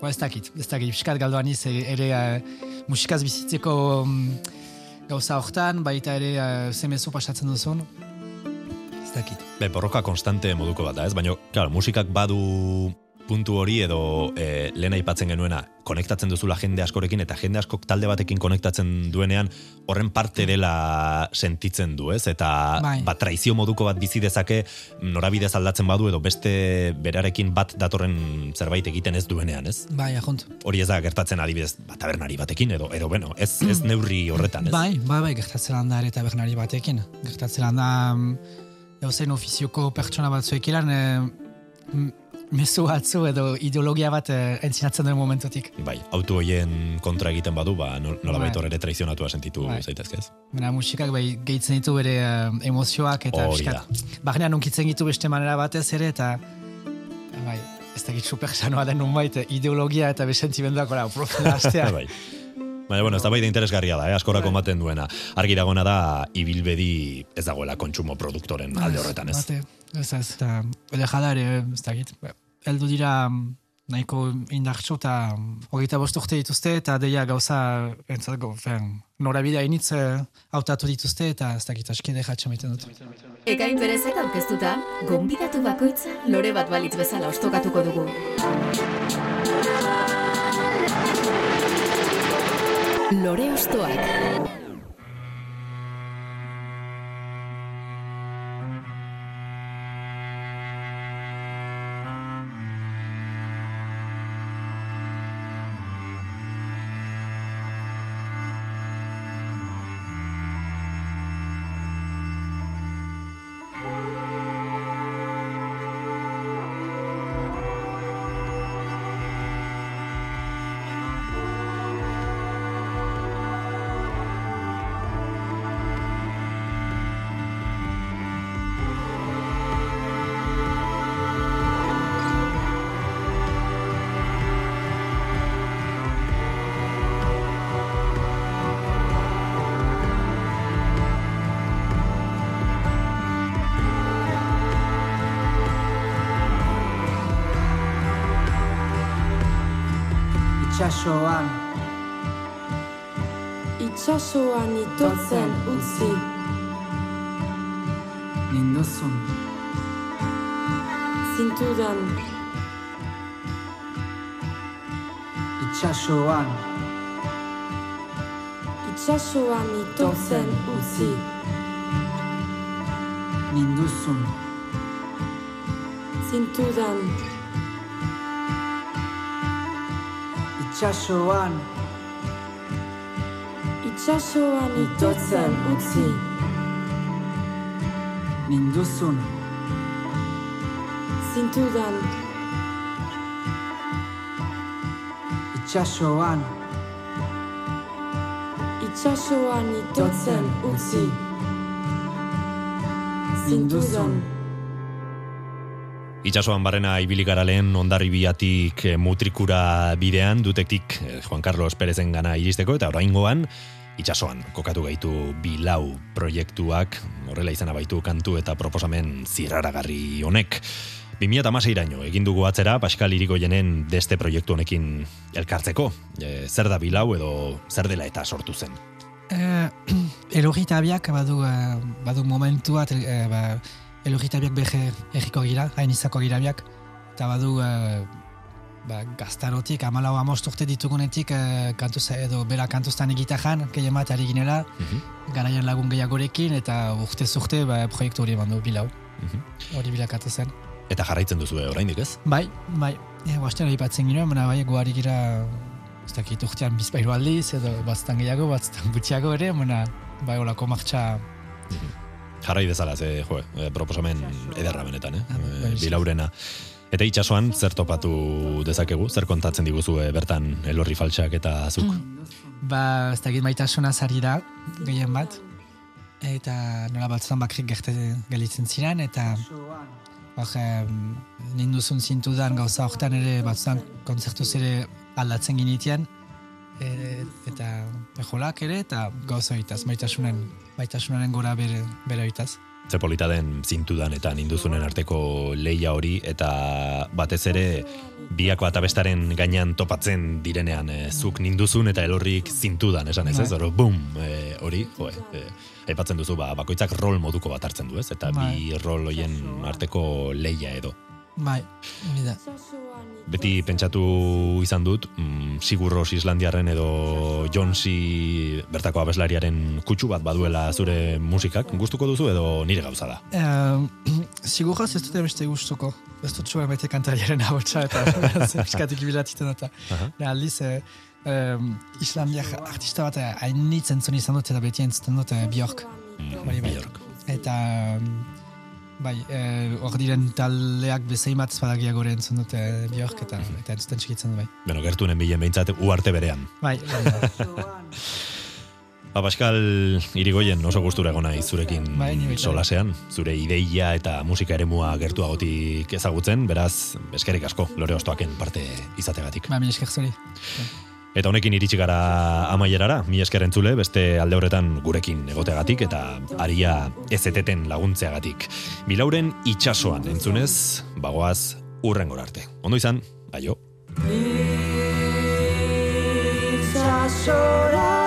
bo, ez dakit, ez dakit, piskat galdoan iz, e- ere eh, musikaz bizitzeko mm, gauza hortan, baita ere uh, zemezu pasatzen duzun, dakit. Be, borroka konstante moduko bat da, ez? Baina, claro, musikak badu puntu hori edo e, lehen aipatzen genuena, konektatzen duzula jende askorekin eta jende askok talde batekin konektatzen duenean horren parte dela sentitzen du, ez? Eta Bai. ba, traizio moduko bat bizi dezake norabidez aldatzen badu edo beste berarekin bat datorren zerbait egiten ez duenean, ez? Bai, ahunt. Hori ez da gertatzen adibidez ba, tabernari batekin edo edo bueno, ez, ez neurri horretan, ez? Bai, bai, bai, gertatzen da ere tabernari batekin. Gertatzen da, gauzein ofizioko pertsona batzuek ilan, e, mezu batzu edo ideologia bat e, entzinatzen duen momentutik. Bai, auto hoien kontra egiten badu, ba, nol- nolabait Bai. ere traizionatua sentitu Bai. zaitezke, ez? Baina musikak bai gehitzen ditu bere eh, emozioak eta Hori da. pixkat, Barnean unkitzen ditu beste manera batez ere eta bai, ez dakit super sanoa den nunbait eh, ideologia eta besentimenduak ora profila astea. bai. Baina, bueno, ez da bai interesgarria da, eh? askorako ematen duena. Argi dagoena da, ibilbedi ez dagoela kontsumo produktoren alde horretan, ez? Bate, ez ez, eta ele jada ere, ez dakit. Ba, Heldu dira mm, nahiko indartxo eta mm, hogeita bost urte dituzte eta deia gauza entzatko, fen, norabidea initz eh, hautatu dituzte eta ez dakit aski dejatxe maiten dut. Ekain berezek aurkeztuta, gonbidatu bakoitza lore bat balitz bezala ostokatuko dugu. Lore ostoak. Itxasoan Itxasoan itotzen utzi. Ninduzun Zintudan. Itxasoan Itxasoan itotzen utzi. ninduzun Zintudan Itxasoan Itxasoan itotzen utzi. ninduzun. Zintudan. Itxasoan Itxasoan itotzen utzi. ninduzun Itxasoan barrena ibilikara lehen ondarribiatik eh, mutrikura bidean dutektik eh, Juan Carlos Perezen gana iristeko eta oraingoan itxasoan kokatu gaitu bilau proiektuak horrela izan baitu kantu eta proposamen zirraragarri honek. 2006 iraino egin dugu atzera Pascal Irigoyenen deste proiektu honekin elkartzeko. E, zer da bilau edo zer dela eta sortu zen. Uh, elogitabiak badu, uh, badu momentua, ba, elogitabiak behe egiko gira, hain izako gira biak, eta badu uh, ba, gaztarotik, amalau amost urte ditugunetik uh, kantuz, edo bera kantuztan egitajan, gehien bat ari ginela, garaian lagun gehiagorekin, eta urte zurte ba, proiektu hori bandu bilau, hori bilakatu zen. Eta jarraitzen duzu oraindik ez? Bai, bai, e, guasten aipatzen ginoen, baina bai, guari gira, ez dakit urtean bizpairu aldiz, edo batzutan gehiago, batzutan gutxiago ere, baina bai, olako martxa Jarrai dezala, ze, jo, eh, proposamen ederra benetan, eh? bai, Eh, bilaurena. Eta itxasoan, zer topatu dezakegu? Zer kontatzen diguzu eh, bertan elorri faltsak eta azuk? Ba, ez dakit maitasuna zari da, gehien bat. Eta nola batzutan bakrik gerte gelitzen ziren, eta bak, em, ninduzun zintudan gauza hortan ere batzutan kontzertuz ere aldatzen ginitien. E, eta ejolak ere, eta gauza horretaz, maitasunen, maitasunaren gora bere, bere horretaz. Ze polita den zintudan eta ninduzunen arteko leia hori, eta batez ere biak bat abestaren gainean topatzen direnean, eh, zuk ninduzun eta elorrik zintudan, esan ez ez, Bai. oro, bum, eh, hori, jo, eh, aipatzen duzu, ba, bakoitzak rol moduko bat hartzen du, ez? Eta bi rol hoien arteko leia edo. Bai, hori da. Beti pentsatu izan dut, mm, Sigurros Islandiarren edo Jonsi bertako abeslariaren kutsu bat baduela zure musikak, gustuko duzu edo nire gauza da? Uh, Sigurraz ez dute beste gustuko. Ez dut zuen bete kantariaren ahotsa eta piskatik bilatiten eta. Aha. Ja, aldiz, eh, um, Islandiak artista bat eh, hainitz entzun izan dut eta beti entzuten dut eh, Bjork. Bai, bai. Bjork. Eta um, bai, eh, hor diren taldeak bezein bat espadagia gore entzun dut eh, Bjork eta, eta entzuten txikitzen bai. Beno, gertunen bilen behintzat uarte berean. Bai, bai, Ba, Pascal Irigoyen oso gustura egona zurekin Bai, solasean, zure ideia eta musika eremua gertuagotik ezagutzen, beraz, eskerik asko, lore ostoaken parte izategatik. Ba, mi esker zuri. Eta honekin iritsi gara amaierara, mi esker entzule, beste alde horretan gurekin egoteagatik eta aria ezeteten laguntzeagatik. Bilauren itxasoan entzunez, bagoaz urrengor arte. Ondo izan, aio. Itxasora